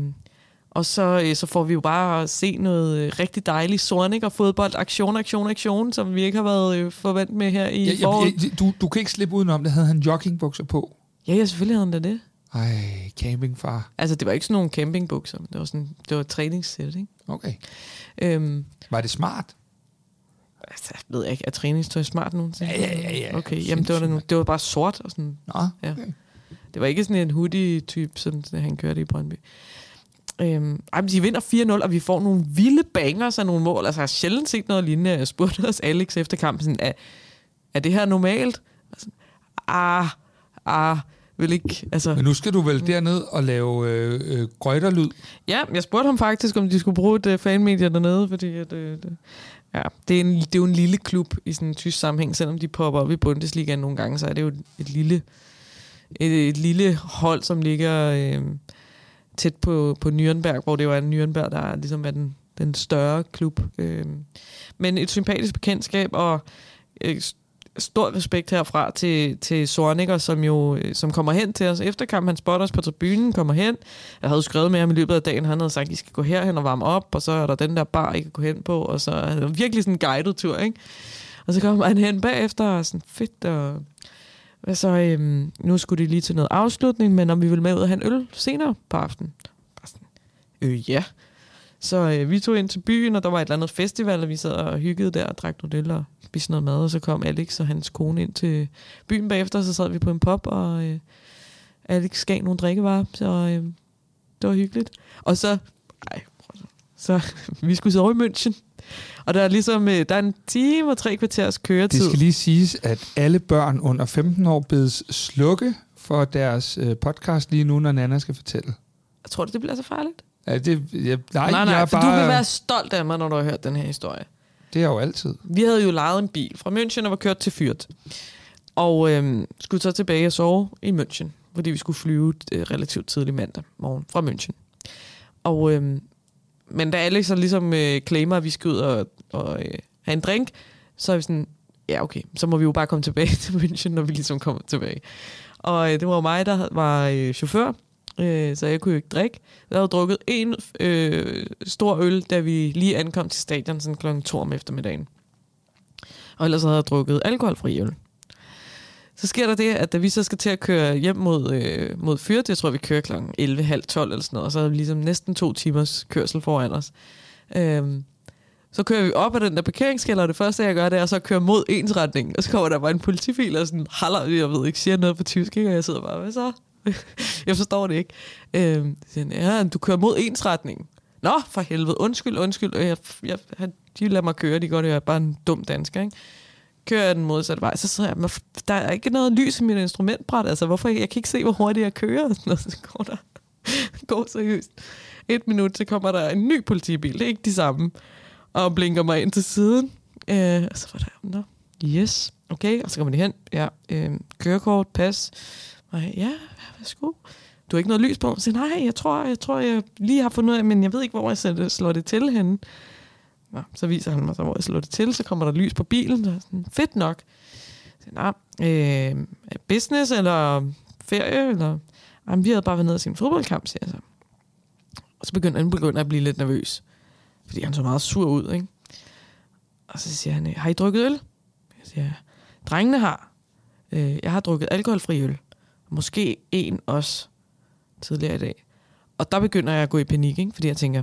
og så, øh, så får vi jo bare at se noget øh, rigtig dejligt Sornik og fodbold, aktion, aktion, aktion, som vi ikke har været øh, forventet med her i ja, foråret. Ja, du, du kan ikke slippe udenom det. Havde han joggingbukser på? Ja, ja, selvfølgelig havde han da det. Ej, campingfar. Altså, det var ikke sådan nogle campingbukser. Det var, sådan, det var træningssæt, ikke? Okay. Øhm, var det smart? Altså, ved jeg ikke. Er træningstøj smart nu? Ja, ja, ja. ja. Okay, jamen det var, det, det var bare sort og sådan. Nå, okay. ja. Det var ikke sådan en hoodie-type, sådan, sådan han kørte i Brøndby. Øhm, ej, de vinder 4-0, og vi får nogle vilde bangers af nogle mål. Altså, jeg har sjældent set noget lignende. Jeg spurgte os Alex efter kampen, sådan, er, er det her normalt? Altså, ah, ah, vil ikke, altså... Men nu skal du vel derned og lave øh, øh, grøjterlyd? Ja, jeg spurgte ham faktisk, om de skulle bruge et uh, fanmedie dernede, fordi at, øh, det, ja, det, er en, det er jo en lille klub i sådan en tysk sammenhæng, selvom de popper op i Bundesligaen nogle gange, så er det jo et, lille, et, et lille hold, som ligger... Øh, tæt på, på Nürnberg, hvor det jo er Nürnberg, der er, ligesom er den, den større klub. Øh, men et sympatisk bekendtskab, og øh, stor respekt herfra til, til Sorniger, som jo øh, som kommer hen til os efter kamp. Han spotter os på tribunen, kommer hen. Jeg havde skrevet med ham i løbet af dagen, han havde sagt, at I skal gå herhen og varme op, og så er der den der bar, I kan gå hen på, og så er det virkelig sådan en guided tur, ikke? Og så kommer han hen bagefter, og sådan fedt, og hvad så, øhm, nu skulle de lige til noget afslutning, men om vi vil med ud og have en øl senere på aftenen. Bare sådan, øh, ja. Så øh, vi tog ind til byen, og der var et eller andet festival, og vi sad og hyggede der og drak noget øl og spiste noget mad, og så kom Alex og hans kone ind til byen bagefter, og så sad vi på en pop, og øh, Alex gav nogle drikkevarer, så øh, det var hyggeligt. Og så, ej, så vi skulle så over i München, og der er ligesom, øh, der er en time og tre kvarters køretid. Det skal lige siges, at alle børn under 15 år bedes slukke for deres øh, podcast lige nu, når Nana skal fortælle. Jeg tror du, det bliver så farligt? Ja, det, jeg, nej, nej, nej, jeg for bare, du vil være stolt af mig, når du har hørt den her historie. Det er jo altid. Vi havde jo lejet en bil fra München og var kørt til Fyrt. Og øhm, skulle så tilbage og sove i München, fordi vi skulle flyve øh, relativt tidlig mandag morgen fra München. Og, øhm, men da Alex så ligesom øh, claimer, at vi skal ud og, og øh, have en drink, så er vi sådan, ja okay, så må vi jo bare komme tilbage til München, når vi ligesom kommer tilbage. Og øh, det var mig, der var øh, chauffør, øh, så jeg kunne jo ikke drikke. Jeg havde drukket en øh, stor øl, da vi lige ankom til stadion, sådan kl. 2 om eftermiddagen. Og ellers havde jeg drukket alkoholfri øl. Så sker der det, at da vi så skal til at køre hjem mod, øh, mod Fyrt, jeg tror, vi kører kl. 11.30-12 eller sådan noget, og så er vi ligesom næsten to timers kørsel foran os. Øhm, så kører vi op ad den der parkeringskælder, og det første, jeg gør, det er så at køre mod ensretningen. Og så kommer der bare en politibil og sådan, haller, jeg ved ikke, siger noget på tysk, ikke? og jeg sidder bare, hvad så? jeg forstår det ikke. Øhm, ja, du kører mod ensretning. Nå, for helvede, undskyld, undskyld. Jeg, jeg, de lader mig køre, de går det, jeg er bare en dum dansker, ikke? Kører jeg den modsatte vej, så sidder jeg, der er ikke noget lys i mit instrumentbræt, altså hvorfor, jeg kan ikke se, hvor hurtigt jeg kører, og så går der, går seriøst. Et minut, så kommer der en ny politibil, det er ikke de samme, og blinker mig ind til siden. Øh, og så var der, nå, yes, okay, og så kommer de hen, ja, øh, kørekort, pas, og ja, værsgo. Du har ikke noget lys på? Så nej, jeg tror, jeg tror, jeg lige har fundet ud af, men jeg ved ikke, hvor jeg sætter, slår det til henne. Nå, så viser han mig så, hvor jeg slår det til, så kommer der lys på bilen, så sådan, fedt nok. Så, nej, øh, business eller ferie, eller... Jamen, vi havde bare været nede og se en fodboldkamp, siger jeg så. Og så begynder han begynder at blive lidt nervøs, fordi han så meget sur ud, ikke? Og så siger han, har I drukket øl? Jeg siger, drengene har. Øh, jeg har drukket alkoholfri øl. Måske en også tidligere i dag. Og der begynder jeg at gå i panik, ikke? fordi jeg tænker,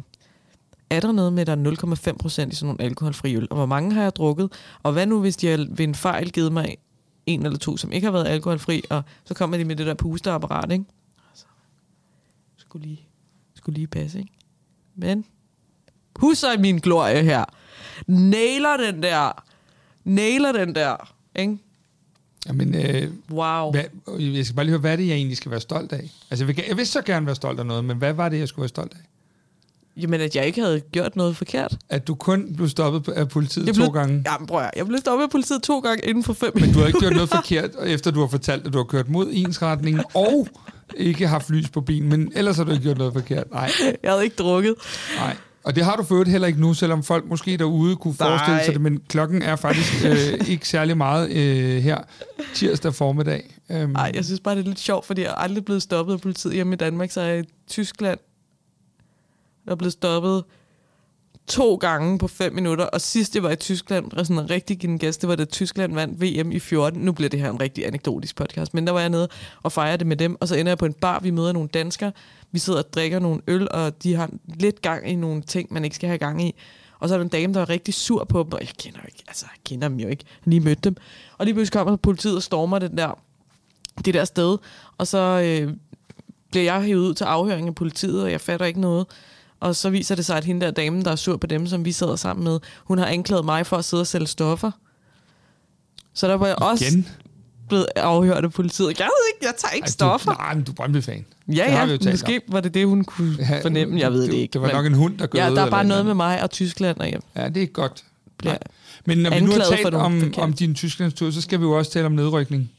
er der noget med, at der er 0,5 procent i sådan nogle alkoholfri øl? Og hvor mange har jeg drukket? Og hvad nu, hvis de har ved en fejl givet mig en eller to, som ikke har været alkoholfri, og så kommer de med det der pusteapparat, ikke? Altså, skulle lige, skulle lige passe, ikke? Men, husker min glorie her. Nailer den der. Nailer den der, ikke? Jamen, øh, wow. Hvad, jeg skal bare lige høre, hvad er det, jeg egentlig skal være stolt af? Altså, jeg vil, jeg vil så gerne være stolt af noget, men hvad var det, jeg skulle være stolt af? Jamen, at jeg ikke havde gjort noget forkert. At du kun blev stoppet af politiet jeg blev, to gange? Jamen, prøv at, jeg blev stoppet af politiet to gange inden for fem Men du har ikke gjort noget forkert, efter du har fortalt, at du har kørt mod ensretningen, og ikke haft lys på bilen, men ellers har du ikke gjort noget forkert. Nej. Jeg havde ikke drukket. Nej. Og det har du fået heller ikke nu, selvom folk måske derude kunne Nej. forestille sig det, men klokken er faktisk øh, ikke særlig meget øh, her tirsdag formiddag. Nej, um, jeg synes bare, det er lidt sjovt, fordi jeg er aldrig blevet stoppet af politiet hjemme i Danmark, så er jeg i Tyskland. Jeg er blevet stoppet to gange på fem minutter, og sidst jeg var i Tyskland, og sådan en rigtig given gæst, det var da Tyskland vandt VM i 14. Nu bliver det her en rigtig anekdotisk podcast, men der var jeg nede og fejrede det med dem, og så ender jeg på en bar, vi møder nogle danskere, vi sidder og drikker nogle øl, og de har lidt gang i nogle ting, man ikke skal have gang i. Og så er der en dame, der er rigtig sur på dem, og jeg kender, ikke, altså, jeg kender dem jo ikke. Jeg har lige mødt dem. Og lige pludselig kommer politiet og stormer det der, det der sted, og så øh, bliver jeg hævet ud til afhøring af politiet, og jeg fatter ikke noget. Og så viser det sig, at hende der dame, der er sur på dem, som vi sidder sammen med, hun har anklaget mig for at sidde og sælge stoffer. Så der var jeg også Igen? blevet afhørt af politiet. Jeg ved ikke, jeg tager ikke Ej, stoffer. Du, nej, men du er Brøndby-fan. Ja, ja, måske om. var det det, hun kunne ja, fornemme. Jeg ved det, det ikke. Det var men, nok en hund, der gør Ja, der er bare noget med mig og Tyskland. Og jeg ja, det er godt. Men når vi nu har talt om, om din Tysklandstur, så skal vi jo også tale om nedrykning.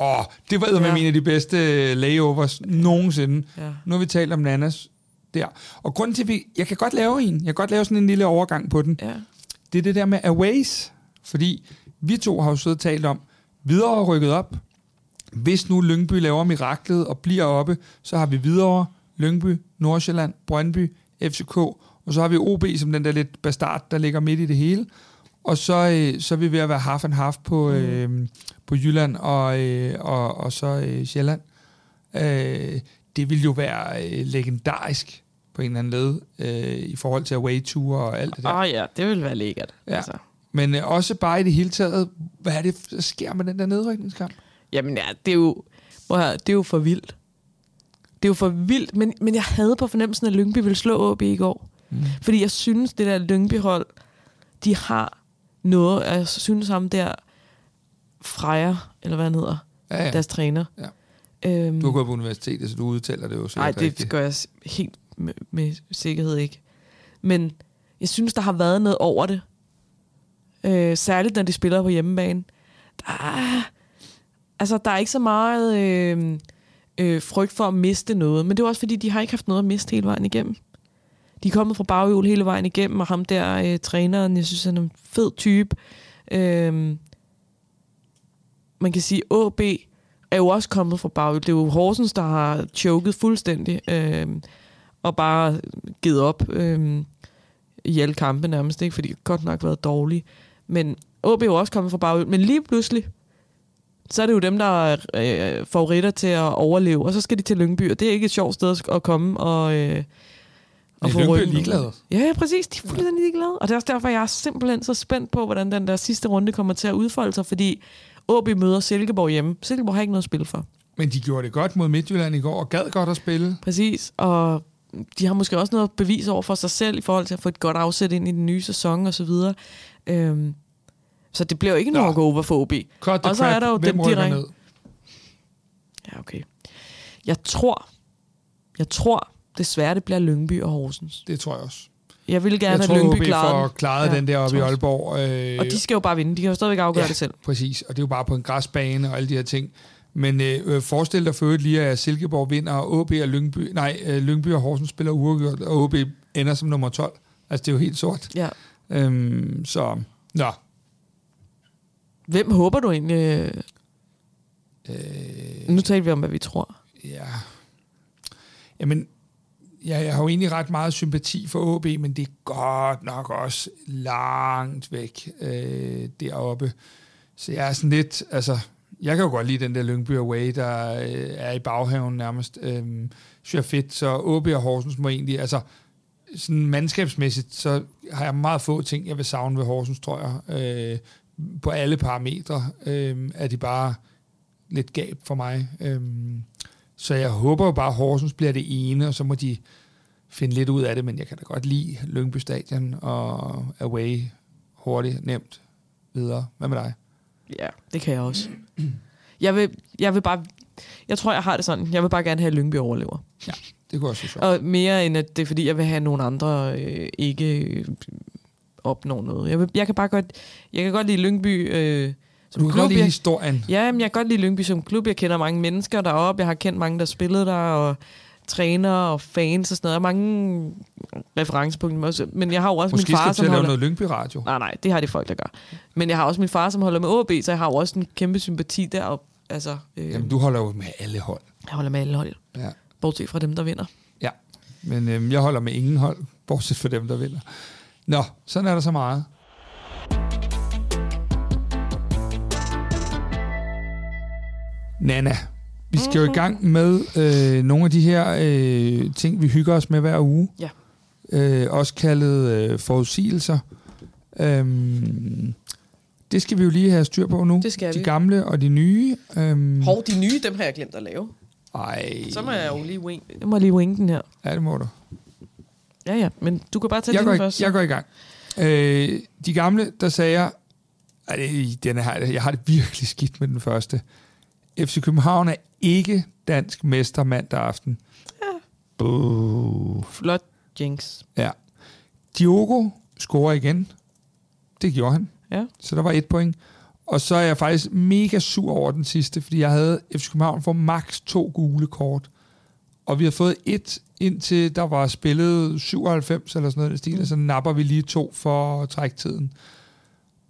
Åh, oh, det var ja. med en af de bedste layovers nogensinde. Ja. Nu har vi talt om Nanas der. Og grunden til, at vi... Jeg kan godt lave en. Jeg kan godt lave sådan en lille overgang på den. Ja. Det er det der med Aways. Fordi vi to har jo siddet og talt om, videre rykket op. Hvis nu Lyngby laver miraklet og bliver oppe, så har vi videre Lyngby, Nordsjælland, Brøndby, FCK, og så har vi OB som den der lidt bastard, der ligger midt i det hele. Og så, øh, så er vi ved at være half and half på, mm. øh, på Jylland og, øh, og, og så øh, Sjælland. Øh, det vil jo være øh, legendarisk, på en eller anden led, øh, i forhold til away tour og alt det der. Åh oh, ja, det vil være lækkert. Ja. Altså. Men øh, også bare i det hele taget, hvad er det, der sker med den der nedrykningskamp? Jamen ja, det er jo, det er jo for vildt. Det er jo for vildt, men, men jeg havde på fornemmelsen, at Lyngby ville slå OB i går. Mm. Fordi jeg synes, det der Lyngby-hold, de har noget, jeg synes ham der, Freja, eller hvad han hedder, ja, ja. deres træner. Ja. Øhm, du har gået på universitetet, så du udtaler det jo så Nej, det rigtigt. gør jeg helt med, med sikkerhed ikke. Men jeg synes, der har været noget over det. Øh, særligt, når de spiller på hjemmebane. Der er, altså, der er ikke så meget øh, øh, frygt for at miste noget, men det er også, fordi de har ikke haft noget at miste hele vejen igennem. De er kommet fra baghjul hele vejen igennem, og ham der, øh, træneren, jeg synes, han er en fed type. Øh, man kan sige, AB er jo også kommet fra baghjul. Det er jo Horsens, der har choket fuldstændig, øh, og bare givet op øh, i alle kampe nærmest, ikke? fordi det godt nok været dårligt. Men AB er jo også kommet fra baghjul, men lige pludselig, så er det jo dem, der er øh, favoritter til at overleve, og så skal de til Lyngby, og det er ikke et sjovt sted at komme og... Øh, og få Lyngby er ligeglade. Ja, præcis. De er fuldstændig ligeglade. Og det er også derfor, jeg er simpelthen så spændt på, hvordan den der sidste runde kommer til at udfolde sig, fordi AB møder Silkeborg hjemme. Silkeborg har ikke noget at spille for. Men de gjorde det godt mod Midtjylland i går, og gad godt at spille. Præcis, og de har måske også noget at bevise over for sig selv, i forhold til at få et godt afsæt ind i den nye sæson og så videre. Øhm, så det bliver jo ikke noget over for OB. Og så er der jo Hvem dem direkte. Ja, okay. Jeg tror, jeg tror desværre, det bliver Lyngby og Horsens. Det tror jeg også. Jeg vil gerne have Lyngby klaret den. klaret ja, den der oppe i Aalborg. Øh, og de skal jo bare vinde. De kan jo stadigvæk afgøre ja, det selv. præcis. Og det er jo bare på en græsbane og alle de her ting. Men øh, øh forestil dig for øvrigt lige, at Silkeborg vinder, og OB og Lyngby, nej, øh, Lyngby og Horsens spiller uafgjort, og OB ender som nummer 12. Altså, det er jo helt sort. Ja. Øhm, så, nå. Hvem håber du egentlig? Øh, nu taler vi om, hvad vi tror. Ja. Jamen, ja, jeg har jo egentlig ret meget sympati for AB, men det er godt nok også langt væk øh, deroppe. Så jeg er sådan lidt, altså, jeg kan jo godt lide den der Lyngby Away, der øh, er i baghaven nærmest. Øh, synes jeg fedt, så OB og Horsens må egentlig, altså, sådan mandskabsmæssigt, så har jeg meget få ting, jeg vil savne ved Horsens, tror jeg. Øh, på alle parametre øh, er de bare lidt gab for mig. Øh, så jeg håber jo bare, at Horsens bliver det ene, og så må de finde lidt ud af det, men jeg kan da godt lide Lyngby Stadion og away hurtigt, nemt, videre. Hvad med dig? Ja, det kan jeg også. Jeg vil, jeg vil bare... Jeg tror, jeg har det sådan. Jeg vil bare gerne have, at Lyngby overlever. Ja, det kunne også være Og mere end, at det er, fordi jeg vil have nogle andre øh, ikke øh, opnå noget. Jeg, vil, jeg kan bare godt... Jeg kan godt lide Lyngby... Øh, som du kan klub, godt lide historien. Ja, men jeg kan godt lide Lyngby som klub. Jeg kender mange mennesker deroppe. Jeg har kendt mange, der spillede der, og trænere og fans og sådan noget. Og mange referencepunkter. Men jeg har jo også Måske min far, som holder... noget Lyngby-radio. Nej, nej, det har de folk, der gør. Men jeg har også min far, som holder med AB, så jeg har jo også en kæmpe sympati der. Altså, øh, Jamen, du holder jo med alle hold. Jeg holder med alle hold. Ja. Bortset fra dem, der vinder. Ja, men øh, jeg holder med ingen hold, bortset fra dem, der vinder. Nå, sådan er der så meget. Nana, vi skal jo i gang med øh, nogle af de her øh, ting, vi hygger os med hver uge. Ja. Øh, også kaldet øh, forudsigelser. Øhm, det skal vi jo lige have styr på nu. Det skal de vi. gamle og de nye. Øhm. Hov, de nye, dem har jeg glemt at lave. Ej. Så må jeg jo lige wing, jeg må lige wing den her. Ja, det må du. Ja, ja, men du kan bare tage jeg den går, først. Så. Jeg går i gang. Øh, de gamle, der sagde jeg, den her, jeg har det virkelig skidt med den første. FC København er ikke dansk mester mandag aften. Ja. Buh. Flot jinx. Ja. Diogo scorer igen. Det gjorde han. Ja. Så der var et point. Og så er jeg faktisk mega sur over den sidste, fordi jeg havde FC København for maks to gule kort. Og vi har fået et indtil der var spillet 97 eller sådan noget i stil, mm. så napper vi lige to for træktiden.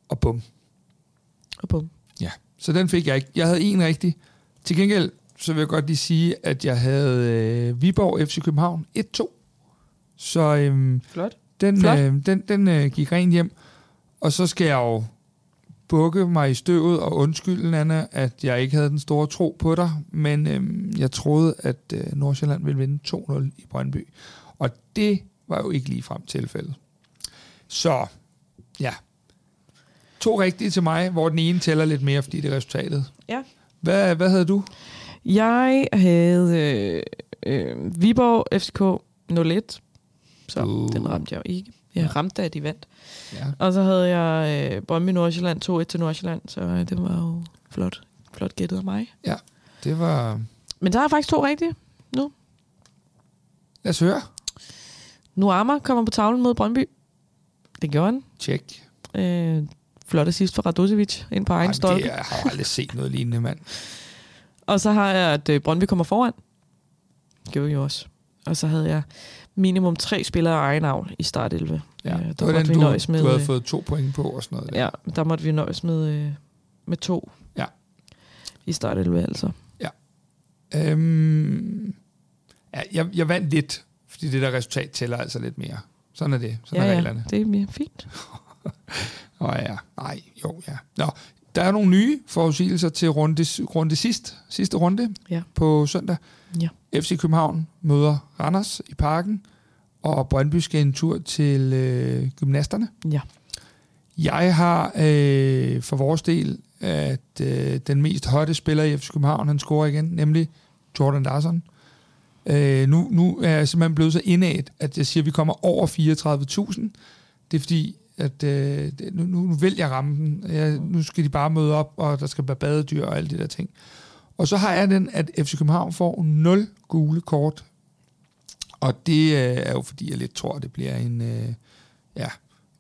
Og bum. Og bum. Ja, så den fik jeg ikke. Jeg havde en rigtig. Til gengæld, så vil jeg godt lige sige, at jeg havde øh, Viborg FC København 1-2. Så øhm, Flot. den, Flot. Øh, den, den øh, gik rent hjem. Og så skal jeg jo bukke mig i støvet og undskylde, Anna, at jeg ikke havde den store tro på dig, men øhm, jeg troede, at øh, Nordsjælland ville vinde 2-0 i Brøndby. Og det var jo ikke lige frem tilfældet. Så, ja. To rigtige til mig, hvor den ene tæller lidt mere, fordi det er resultatet. Ja. Hvad, hvad havde du? Jeg havde øh, øh, Viborg FCK 01, så uh. den ramte jeg jo ikke. Jeg ramte, at de vandt. Ja. Og så havde jeg øh, Brøndby Nordsjælland 2-1 til Nordsjælland, så øh, det var jo flot, flot gættet af mig. Ja, det var... Men der er faktisk to rigtige nu. Lad os høre. Nu Armer kommer på tavlen mod Brøndby. Det gjorde han. Tjek. Øh, flot assist for Radosevic ind på egen stolpe. Jeg har aldrig set noget lignende, mand. Og så har jeg, at øh, Brøndby kommer foran. Det gjorde vi jo også. Og så havde jeg minimum tre spillere af egen avl i start 11. Ja, øh, der måtte den, vi nøjes med, du havde øh, fået to point på og sådan noget. Der. Ja, der måtte vi nøjes med, øh, med to. Ja. I start 11 altså. Ja. Øhm, ja jeg, jeg vandt lidt, fordi det der resultat tæller altså lidt mere. Sådan er det. Sådan ja, er reglerne. Ja, det er mere fint. Oh, ja, nej, jo ja. Nå, der er nogle nye forudsigelser til runde, runde sidst, sidste runde ja. på søndag. Ja. FC København møder Randers i parken, og Brøndby skal en tur til øh, gymnasterne. Ja. Jeg har øh, for vores del, at øh, den mest hotte spiller i FC København, han scorer igen, nemlig Jordan Larsen. Øh, nu, nu er jeg simpelthen blevet så indat, at jeg siger, at vi kommer over 34.000. Det er fordi, at øh, nu, nu vil jeg ramme den. Jeg, nu skal de bare møde op, og der skal være badedyr og alle de der ting. Og så har jeg den, at FC København får 0 gule kort. Og det øh, er jo fordi, jeg lidt tror, det bliver en, øh, ja,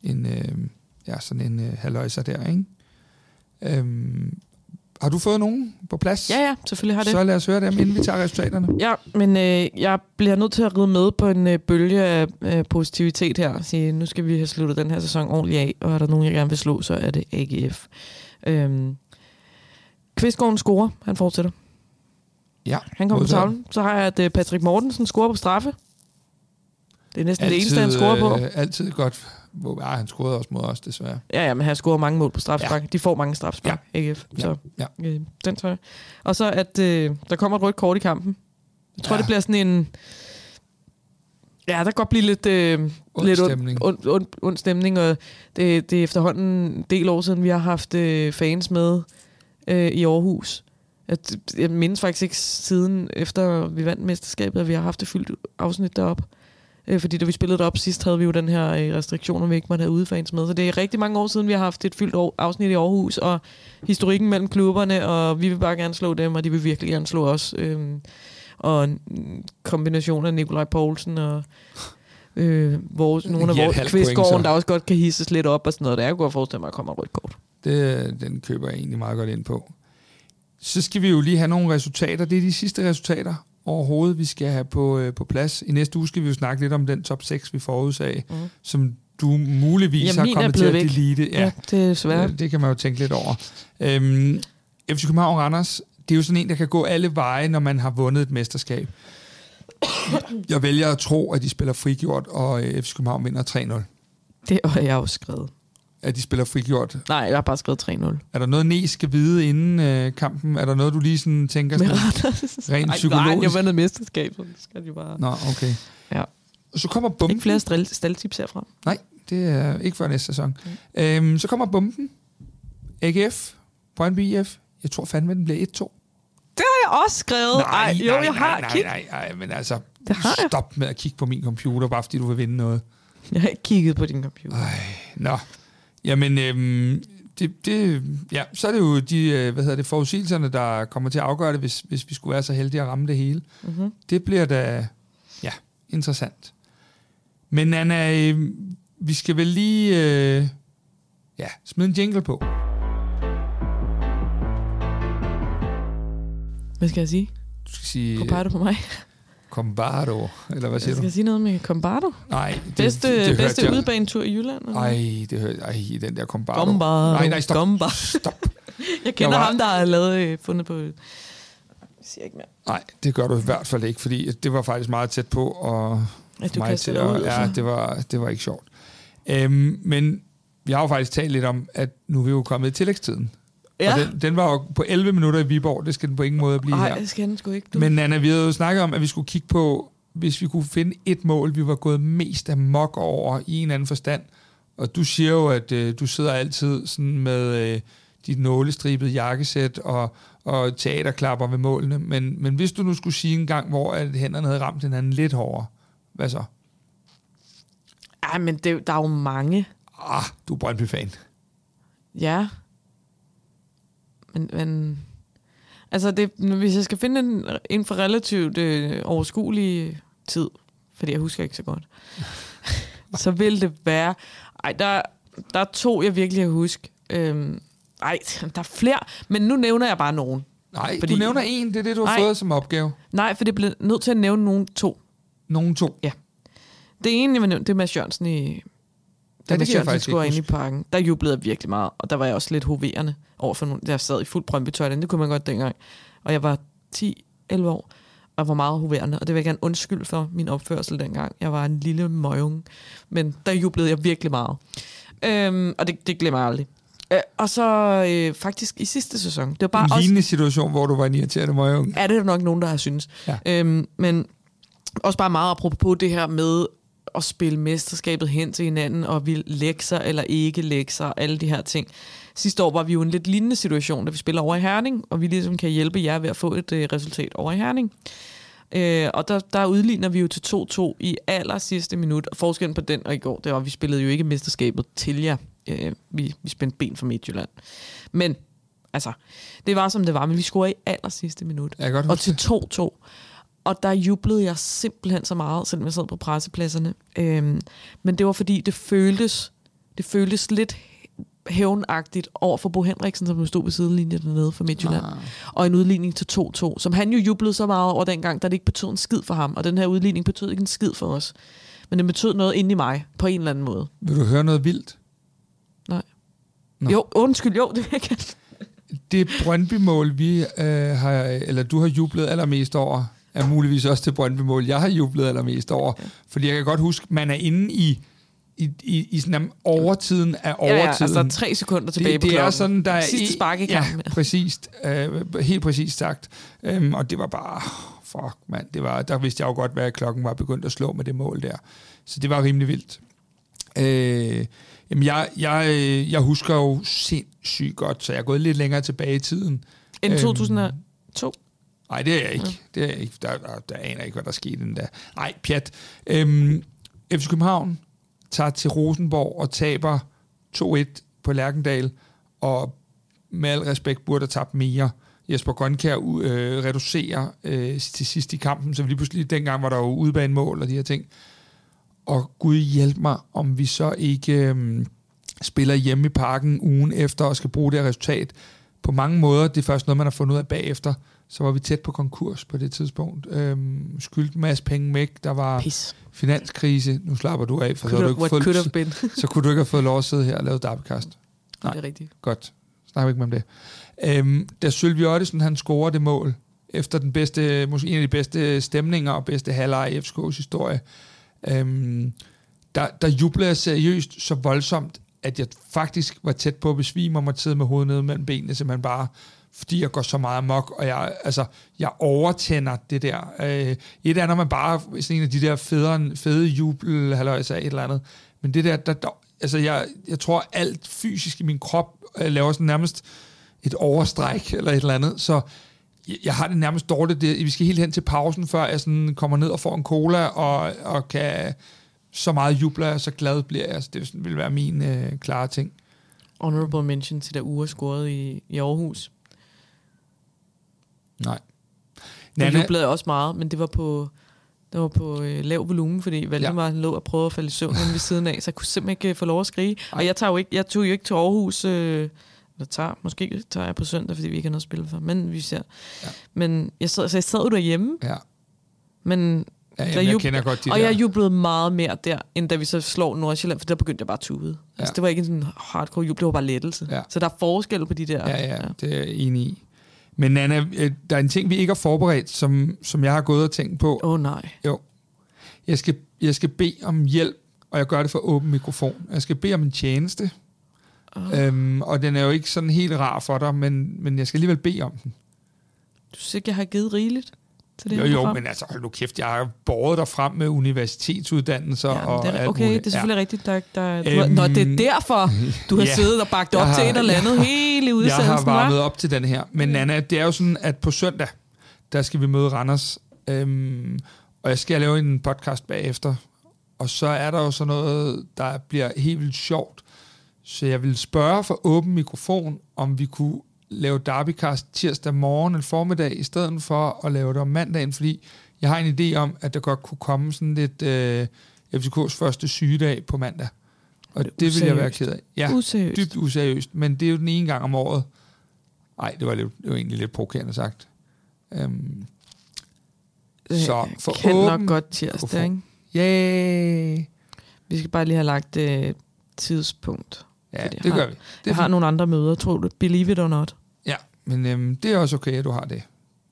en, øh, ja, sådan en øh, halvøjser der, ikke? Øhm, har du fået nogen på plads? Ja, ja, selvfølgelig har det. Så lad os høre dem, inden vi tager resultaterne. Ja, men øh, jeg bliver nødt til at ride med på en øh, bølge af øh, positivitet her. Sige, nu skal vi have sluttet den her sæson ordentligt af, og er der nogen, jeg gerne vil slå, så er det AGF. Øhm, Kvistgården scorer, han fortsætter. Ja. Han kommer på tavlen. Så har jeg, at øh, Patrick Mortensen scorer på straffe. Det er næsten altid, det eneste, han scorer på. Øh, altid godt. Hvor, ah, han scorede også mod os, desværre. Ja, ja, men han scorer mange mål på straffespark. Ja. De får mange straffespark, ja. AGF. Så, ja. Ja. Øh, den tror jeg. Og så, at øh, der kommer et rødt kort i kampen. Jeg tror, ja. det bliver sådan en... Ja, der kan godt blive lidt, øh, ond lidt stemning. Und, und, und, und stemning, og det, det er efterhånden en del år siden, vi har haft øh, fans med øh, i Aarhus. Jeg, jeg mindes faktisk ikke siden, efter vi vandt mesterskabet, at vi har haft det fyldt afsnit derop. Øh, fordi da vi spillede det op sidst, havde vi jo den her øh, restriktion, om vi ikke måtte have udefans med. Så det er rigtig mange år siden, vi har haft et fyldt år, afsnit i Aarhus, og historikken mellem klubberne, og vi vil bare gerne slå dem, og de vil virkelig gerne slå os. Øh, og en kombination af Nikolaj Poulsen og øh, vores, nogle af vores kvistgården, der også godt kan hisses lidt op og sådan noget. Det er jo godt at forestille mig, at kommer rødt kort. Det, den køber jeg egentlig meget godt ind på. Så skal vi jo lige have nogle resultater. Det er de sidste resultater overhovedet, vi skal have på, øh, på plads. I næste uge skal vi jo snakke lidt om den top 6, vi forudsag, mm. som du muligvis Jamen, har kommet til at væk. delete. Ja, ja, det er svært. Det, det kan man jo tænke lidt over. Øhm, FC København Randers, det er jo sådan en, der kan gå alle veje, når man har vundet et mesterskab. Jeg vælger at tro, at de spiller frigjort, og øh, FC København vinder 3-0. Det har jeg også skrevet at de spiller frigjort? Nej, jeg har bare skrevet 3-0. Er der noget, Næ skal vide inden øh, kampen? Er der noget, du lige sådan tænker sådan, rent nej, psykologisk? Nej, jeg vandet mesterskab, så skal de bare... Nå, okay. Ja. Så kommer bomben. Ikke flere stald, staldtips herfra. Nej, det er ikke før næste sæson. Mm. Øhm, så kommer bomben. AGF, Brøndby IF. Jeg tror fandme, den bliver 1-2. Det har jeg også skrevet. Nej, Ej, jo, nej, jeg har nej, nej, nej, nej, men altså, det har stop jeg. med at kigge på min computer, bare fordi du vil vinde noget. Jeg har ikke kigget på din computer. Ej, nå. Jamen, øhm, det, det, ja, så er det jo de øh, hvad hedder det, forudsigelserne, der kommer til at afgøre det, hvis, hvis vi skulle være så heldige at ramme det hele. Mm-hmm. Det bliver da, ja, interessant. Men Anna, øh, vi skal vel lige, øh, ja, smide en jingle på. Hvad skal jeg sige? Du skal sige... Komparter på mig. Combardo, eller hvad siger du? Skal jeg sige noget med Combardo? Nej. Det, bedste det, det bedste udebanetur i Jylland? Eller? Ej, det hørte ej, den der Combardo. Combardo. Nej, nej, stop. Combardo. Stop. jeg kender jeg var... ham, der har lavet, øh, fundet på... Jeg siger ikke mere. Nej, det gør du i hvert fald ikke, fordi det var faktisk meget tæt på og at du mig til at, ud, Ja, det var, det var ikke sjovt. Øhm, men vi har jo faktisk talt lidt om, at nu er vi jo kommet i tillægstiden. Ja. Og den, den var jo på 11 minutter i Viborg. Det skal den på ingen måde blive Ej, her. det skal den sgu ikke. Du. Men Anna, vi havde jo snakket om, at vi skulle kigge på hvis vi kunne finde et mål, vi var gået mest amok over i en anden forstand. Og du siger jo, at øh, du sidder altid sådan med øh, dit nålestribede jakkesæt og, og teaterklapper ved målene. Men, men hvis du nu skulle sige en gang, hvor at hænderne havde ramt hinanden lidt hårdere, hvad så? Ja, men det, der er jo mange. Ah, du er Brøndby-fan. Ja. Men, men altså, det, hvis jeg skal finde en, en for relativt øh, overskuelig tid, fordi jeg husker ikke så godt, så vil det være... Ej, der, der er to, jeg virkelig har husket. Øhm, ej, der er flere, men nu nævner jeg bare nogen. Nej, fordi, du nævner en, det er det, du har nej, fået som opgave. Nej, for det bliver nødt til at nævne nogen to. Nogen to? Ja. Det ene, jeg nævne, det er Mads Jørgensen i... Da ja, Mads Jørgensen skulle ind i parken, der jublede jeg virkelig meget, og der var jeg også lidt hoverende over for nogle... Jeg sad i fuld brøndby det kunne man godt dengang. Og jeg var 10-11 år, og var meget hoverende, og det vil jeg gerne undskylde for min opførsel dengang. Jeg var en lille møgung, men der jublede jeg virkelig meget. Øhm, og det, det glemmer jeg aldrig. Øh, og så øh, faktisk i sidste sæson. Det var bare en lignende også, situation, hvor du var en irriterende møgung. Er det nok nogen, der har synes. Ja. Øhm, men også bare meget apropos det her med at spille mesterskabet hen til hinanden, og vi lekser eller ikke lekser, alle de her ting. Sidste år var vi jo en lidt lignende situation, da vi spiller over i Herning, og vi ligesom kan hjælpe jer ved at få et øh, resultat over i Herning. Øh, og der, der udligner vi jo til 2-2 i aller sidste minut. Og forskellen på den og i går, det var, at vi spillede jo ikke mesterskabet til jer. Øh, vi, vi spændte ben for Midtjylland. Men, altså, det var som det var, men vi scorede i aller sidste minut. Og til 2-2. Og der jublede jeg simpelthen så meget, selvom jeg sad på pressepladserne. Øhm, men det var fordi, det føltes, det føltes lidt hævnagtigt over for Bo Henriksen, som stod ved sidelinjen dernede for Midtjylland. Ah. Og en udligning til 2-2, som han jo jublede så meget over dengang, da det ikke betød en skid for ham. Og den her udligning betød ikke en skid for os. Men det betød noget inde i mig, på en eller anden måde. Vil du høre noget vildt? Nej. Nå. Jo, undskyld, jo, det vil jeg Det Brøndby-mål, vi øh, har, eller du har jublet allermest over, er muligvis også det Brøndby-mål, jeg har jublet allermest over. Okay. Fordi jeg kan godt huske, man er inde i i, i, i sådan overtiden af overtiden. Ja, ja, altså der er tre sekunder tilbage det, på det klokken. er sådan, der er Sidste spark i kampen. Ja, præcis. Øh, helt præcis sagt. Um, og det var bare, fuck mand, det var, der vidste jeg jo godt, hvad klokken var begyndt at slå med det mål der. Så det var rimelig vildt. Øh, jamen jeg, jeg, jeg husker jo sindssygt godt, så jeg er gået lidt længere tilbage i tiden. End 2002? Øhm, Nej, det er jeg ikke. Ja. Det er jeg ikke. Der, der, der aner jeg ikke, hvad der skete den der. Nej, pjat. Øhm, FC København tager til Rosenborg og taber 2-1 på Lærkendal, og med al respekt burde have tabt mere. Jesper Grønkær øh, reducerer øh, til sidst i kampen, så lige pludselig dengang var der jo udbanemål og de her ting. Og Gud hjælp mig, om vi så ikke øh, spiller hjemme i parken ugen efter og skal bruge det resultat. På mange måder, det er først noget, man har fundet ud af bagefter, så var vi tæt på konkurs på det tidspunkt. Øhm, skyldte en masse penge væk. Der var Pis. finanskrise. Nu slapper du af, for så, du ikke fået, så, så kunne du ikke have fået lov at sidde her og lave Darbycast. Nej, det er rigtigt. Godt. Snakker ikke med om det. Øhm, da Sylvie Ottesen, han scorer det mål, efter den bedste, måske en af de bedste stemninger og bedste halvleg i FCK's historie, øhm, der, der jubler jeg seriøst så voldsomt, at jeg faktisk var tæt på at besvime og måtte sidde med hovedet nede mellem benene, simpelthen bare fordi jeg går så meget amok, og jeg, altså, jeg overtænder det der. Øh, et er, når man bare sådan en af de der fede, fede jubel, halløjsa, et eller andet. Men det der, der, der altså jeg, jeg tror alt fysisk i min krop øh, laver sådan nærmest et overstræk eller et eller andet, så jeg, jeg har det nærmest dårligt. Det, vi skal helt hen til pausen, før jeg sådan kommer ned og får en cola, og, og kan så meget juble, og så glad bliver jeg. Så det vil være min øh, klare ting. Honorable mention til, da Ure scorede i, i Aarhus. Nej. Jeg jublede også meget, men det var på, det var på øh, lav volumen, fordi Valdemar ja. lå og prøvede at falde i søvn ved siden af, så jeg kunne simpelthen ikke øh, få lov at skrige. Ej. Og jeg, tager jo ikke, jeg tog jo ikke til Aarhus, øh, eller tager, måske tager jeg på søndag, fordi vi ikke har noget at spille for, men vi ser. Ja. Men jeg sad, så jeg sad jo derhjemme, ja. men Ja, jamen, jeg kender godt de Og der. jeg jublede meget mere der, end da vi så slår Nordsjælland, for der begyndte jeg bare at tude. Altså, ja. Altså, det var ikke en sådan hardcore jubel, det var bare lettelse. Ja. Så der er forskel på de der. Ja, ja, ja. det er jeg enig i. Men Nana, øh, der er en ting, vi ikke har forberedt, som, som jeg har gået og tænkt på. Åh oh, nej. Jo. Jeg skal, jeg skal bede om hjælp, og jeg gør det for åben mikrofon. Jeg skal bede om en tjeneste. Oh. Øhm, og den er jo ikke sådan helt rar for dig, men, men jeg skal alligevel bede om den. Du synes ikke, jeg har givet rigeligt? Til det jo, jo, program. men altså, hold nu kæft, jeg har båret dig frem med universitetsuddannelser ja, og det er, Okay, det er selvfølgelig ja. rigtigt. Der, der, du øhm, Nå, det er derfor, du har ja, siddet og bagt op har, til et eller andet ja, hele udsendelsen, Jeg har varmet op til den her. Men Nana, det er jo sådan, at på søndag, der skal vi møde Randers, øhm, og jeg skal lave en podcast bagefter, og så er der jo sådan noget, der bliver helt vildt sjovt. Så jeg vil spørge for åben mikrofon, om vi kunne lave Derbycast tirsdag morgen eller formiddag, i stedet for at lave det om mandagen, fordi jeg har en idé om, at der godt kunne komme sådan lidt øh, FCK's første sygedag på mandag. Og det, det vil jeg være ked af. Ja, useriøst. dybt useriøst. Men det er jo den ene gang om året. Nej, det var, lidt, det var egentlig lidt provokerende sagt. Um, så for kan åben, nok godt tirsdag, ikke? Yeah. Vi skal bare lige have lagt øh, tidspunkt. Ja, det har, gør vi. Det jeg har nogle andre møder, tror du. Believe it or not. Men øhm, det er også okay, at du har det.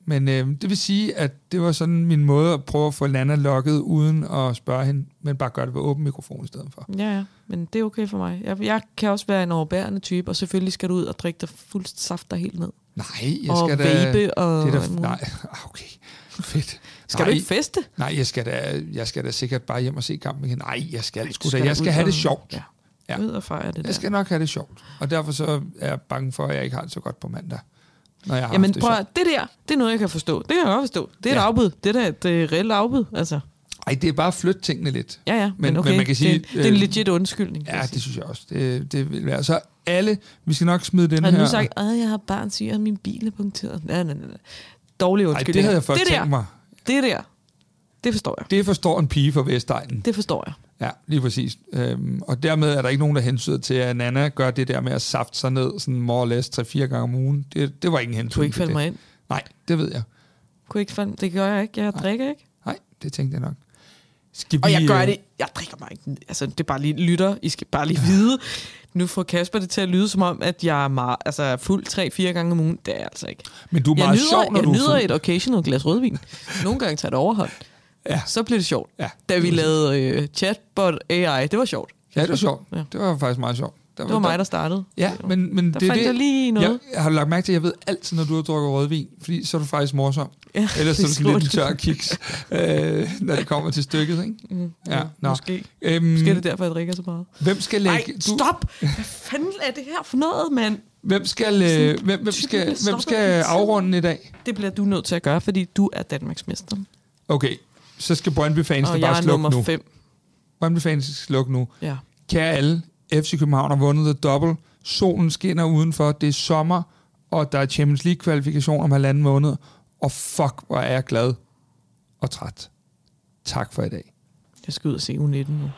Men øhm, det vil sige, at det var sådan min måde at prøve at få Lana lukket uden at spørge hende, men bare gøre det ved åben mikrofon i stedet for. Ja, ja, men det er okay for mig. Jeg, jeg kan også være en overbærende type, og selvfølgelig skal du ud og drikke dig fuldt saft der helt ned. Nej, jeg og skal da... Og det er da, nej, okay. Fedt. Skal nej, du ikke feste? Nej, jeg skal, da, jeg skal da sikkert bare hjem og se kampen igen. Nej, jeg skal, sgu da, jeg skal have det sjovt. Ja. Ja. Ud og fejre det Jeg der. skal nok have det sjovt. Og derfor så er jeg bange for, at jeg ikke har det så godt på mandag. Når jeg har Jamen det prøv det der, det er noget, jeg kan forstå. Det kan jeg godt forstå. Det er ja. et afbud. Det er et uh, reelt afbud. Altså. Ej, det er bare at flytte tingene lidt. Ja, ja, men, men, okay. men man kan sige, det, det er en øh, legit undskyldning. Ja, det synes jeg også. Det, det vil være. Så alle, vi skal nok smide den her... Har du sagt, at jeg har barn syg, og min bil er punkteret? Nej, nej, nej. Dårlig undskyldning. Ej, det havde jeg først det tænkt der, mig. Det der, det forstår jeg. Det forstår en pige fra Vestegnen. Det forstår jeg. Ja, lige præcis. Øhm, og dermed er der ikke nogen, der hensyder til, at Nana gør det der med at safte sig ned sådan more or less 3-4 gange om ugen. Det, det var ingen hensyn Du ikke falde mig ind? Nej, det ved jeg. Kunne ikke falde, det gør jeg ikke. Jeg Nej. drikker ikke. Nej, det tænkte jeg nok. Skal vi, og jeg gør øh, det, jeg drikker mig ikke. Altså, det er bare lige lytter. I skal bare lige vide. Nu får Kasper det til at lyde som om, at jeg er meget, altså, fuld 3-4 gange om ugen. Det er jeg altså ikke. Men du er meget jeg nyder, sjov, når jeg du nyder et occasional glas rødvin. Nogle gange tager det overhånd ja. så bliver det sjovt. Ja, da vi lavede uh, chatbot AI, det var sjovt. Ja, det var sjovt. Ja. Det var faktisk meget sjovt. Der det var, var mig, der startede. Ja, men, men der det fandt det, jeg lige noget. Jeg, har lagt mærke til, at jeg ved altid, når du har drukket rødvin, fordi så er du faktisk morsom. Ja, Ellers så er du sådan lidt en tør kiks, øh, når det kommer til stykket. Ikke? Mm, ja, nå. Måske. Øhm, måske er det derfor, jeg drikker så meget. Hvem skal lægge... Ej, stop! Hvad fanden er det her for noget, mand? Hvem skal, øh, hvem, hvem skal, hvem skal afrunde i dag? Det bliver du nødt til at gøre, fordi du er Danmarks mester. Okay, så skal Brøndby-fans bare slukke nu. Fem. Brøndby-fans skal slukke nu. Ja. Kære alle, FC København har vundet the double. Solen skinner udenfor, det er sommer, og der er Champions League-kvalifikation om halvanden måned. Og fuck, hvor er jeg glad og træt. Tak for i dag. Jeg skal ud og se U19 nu.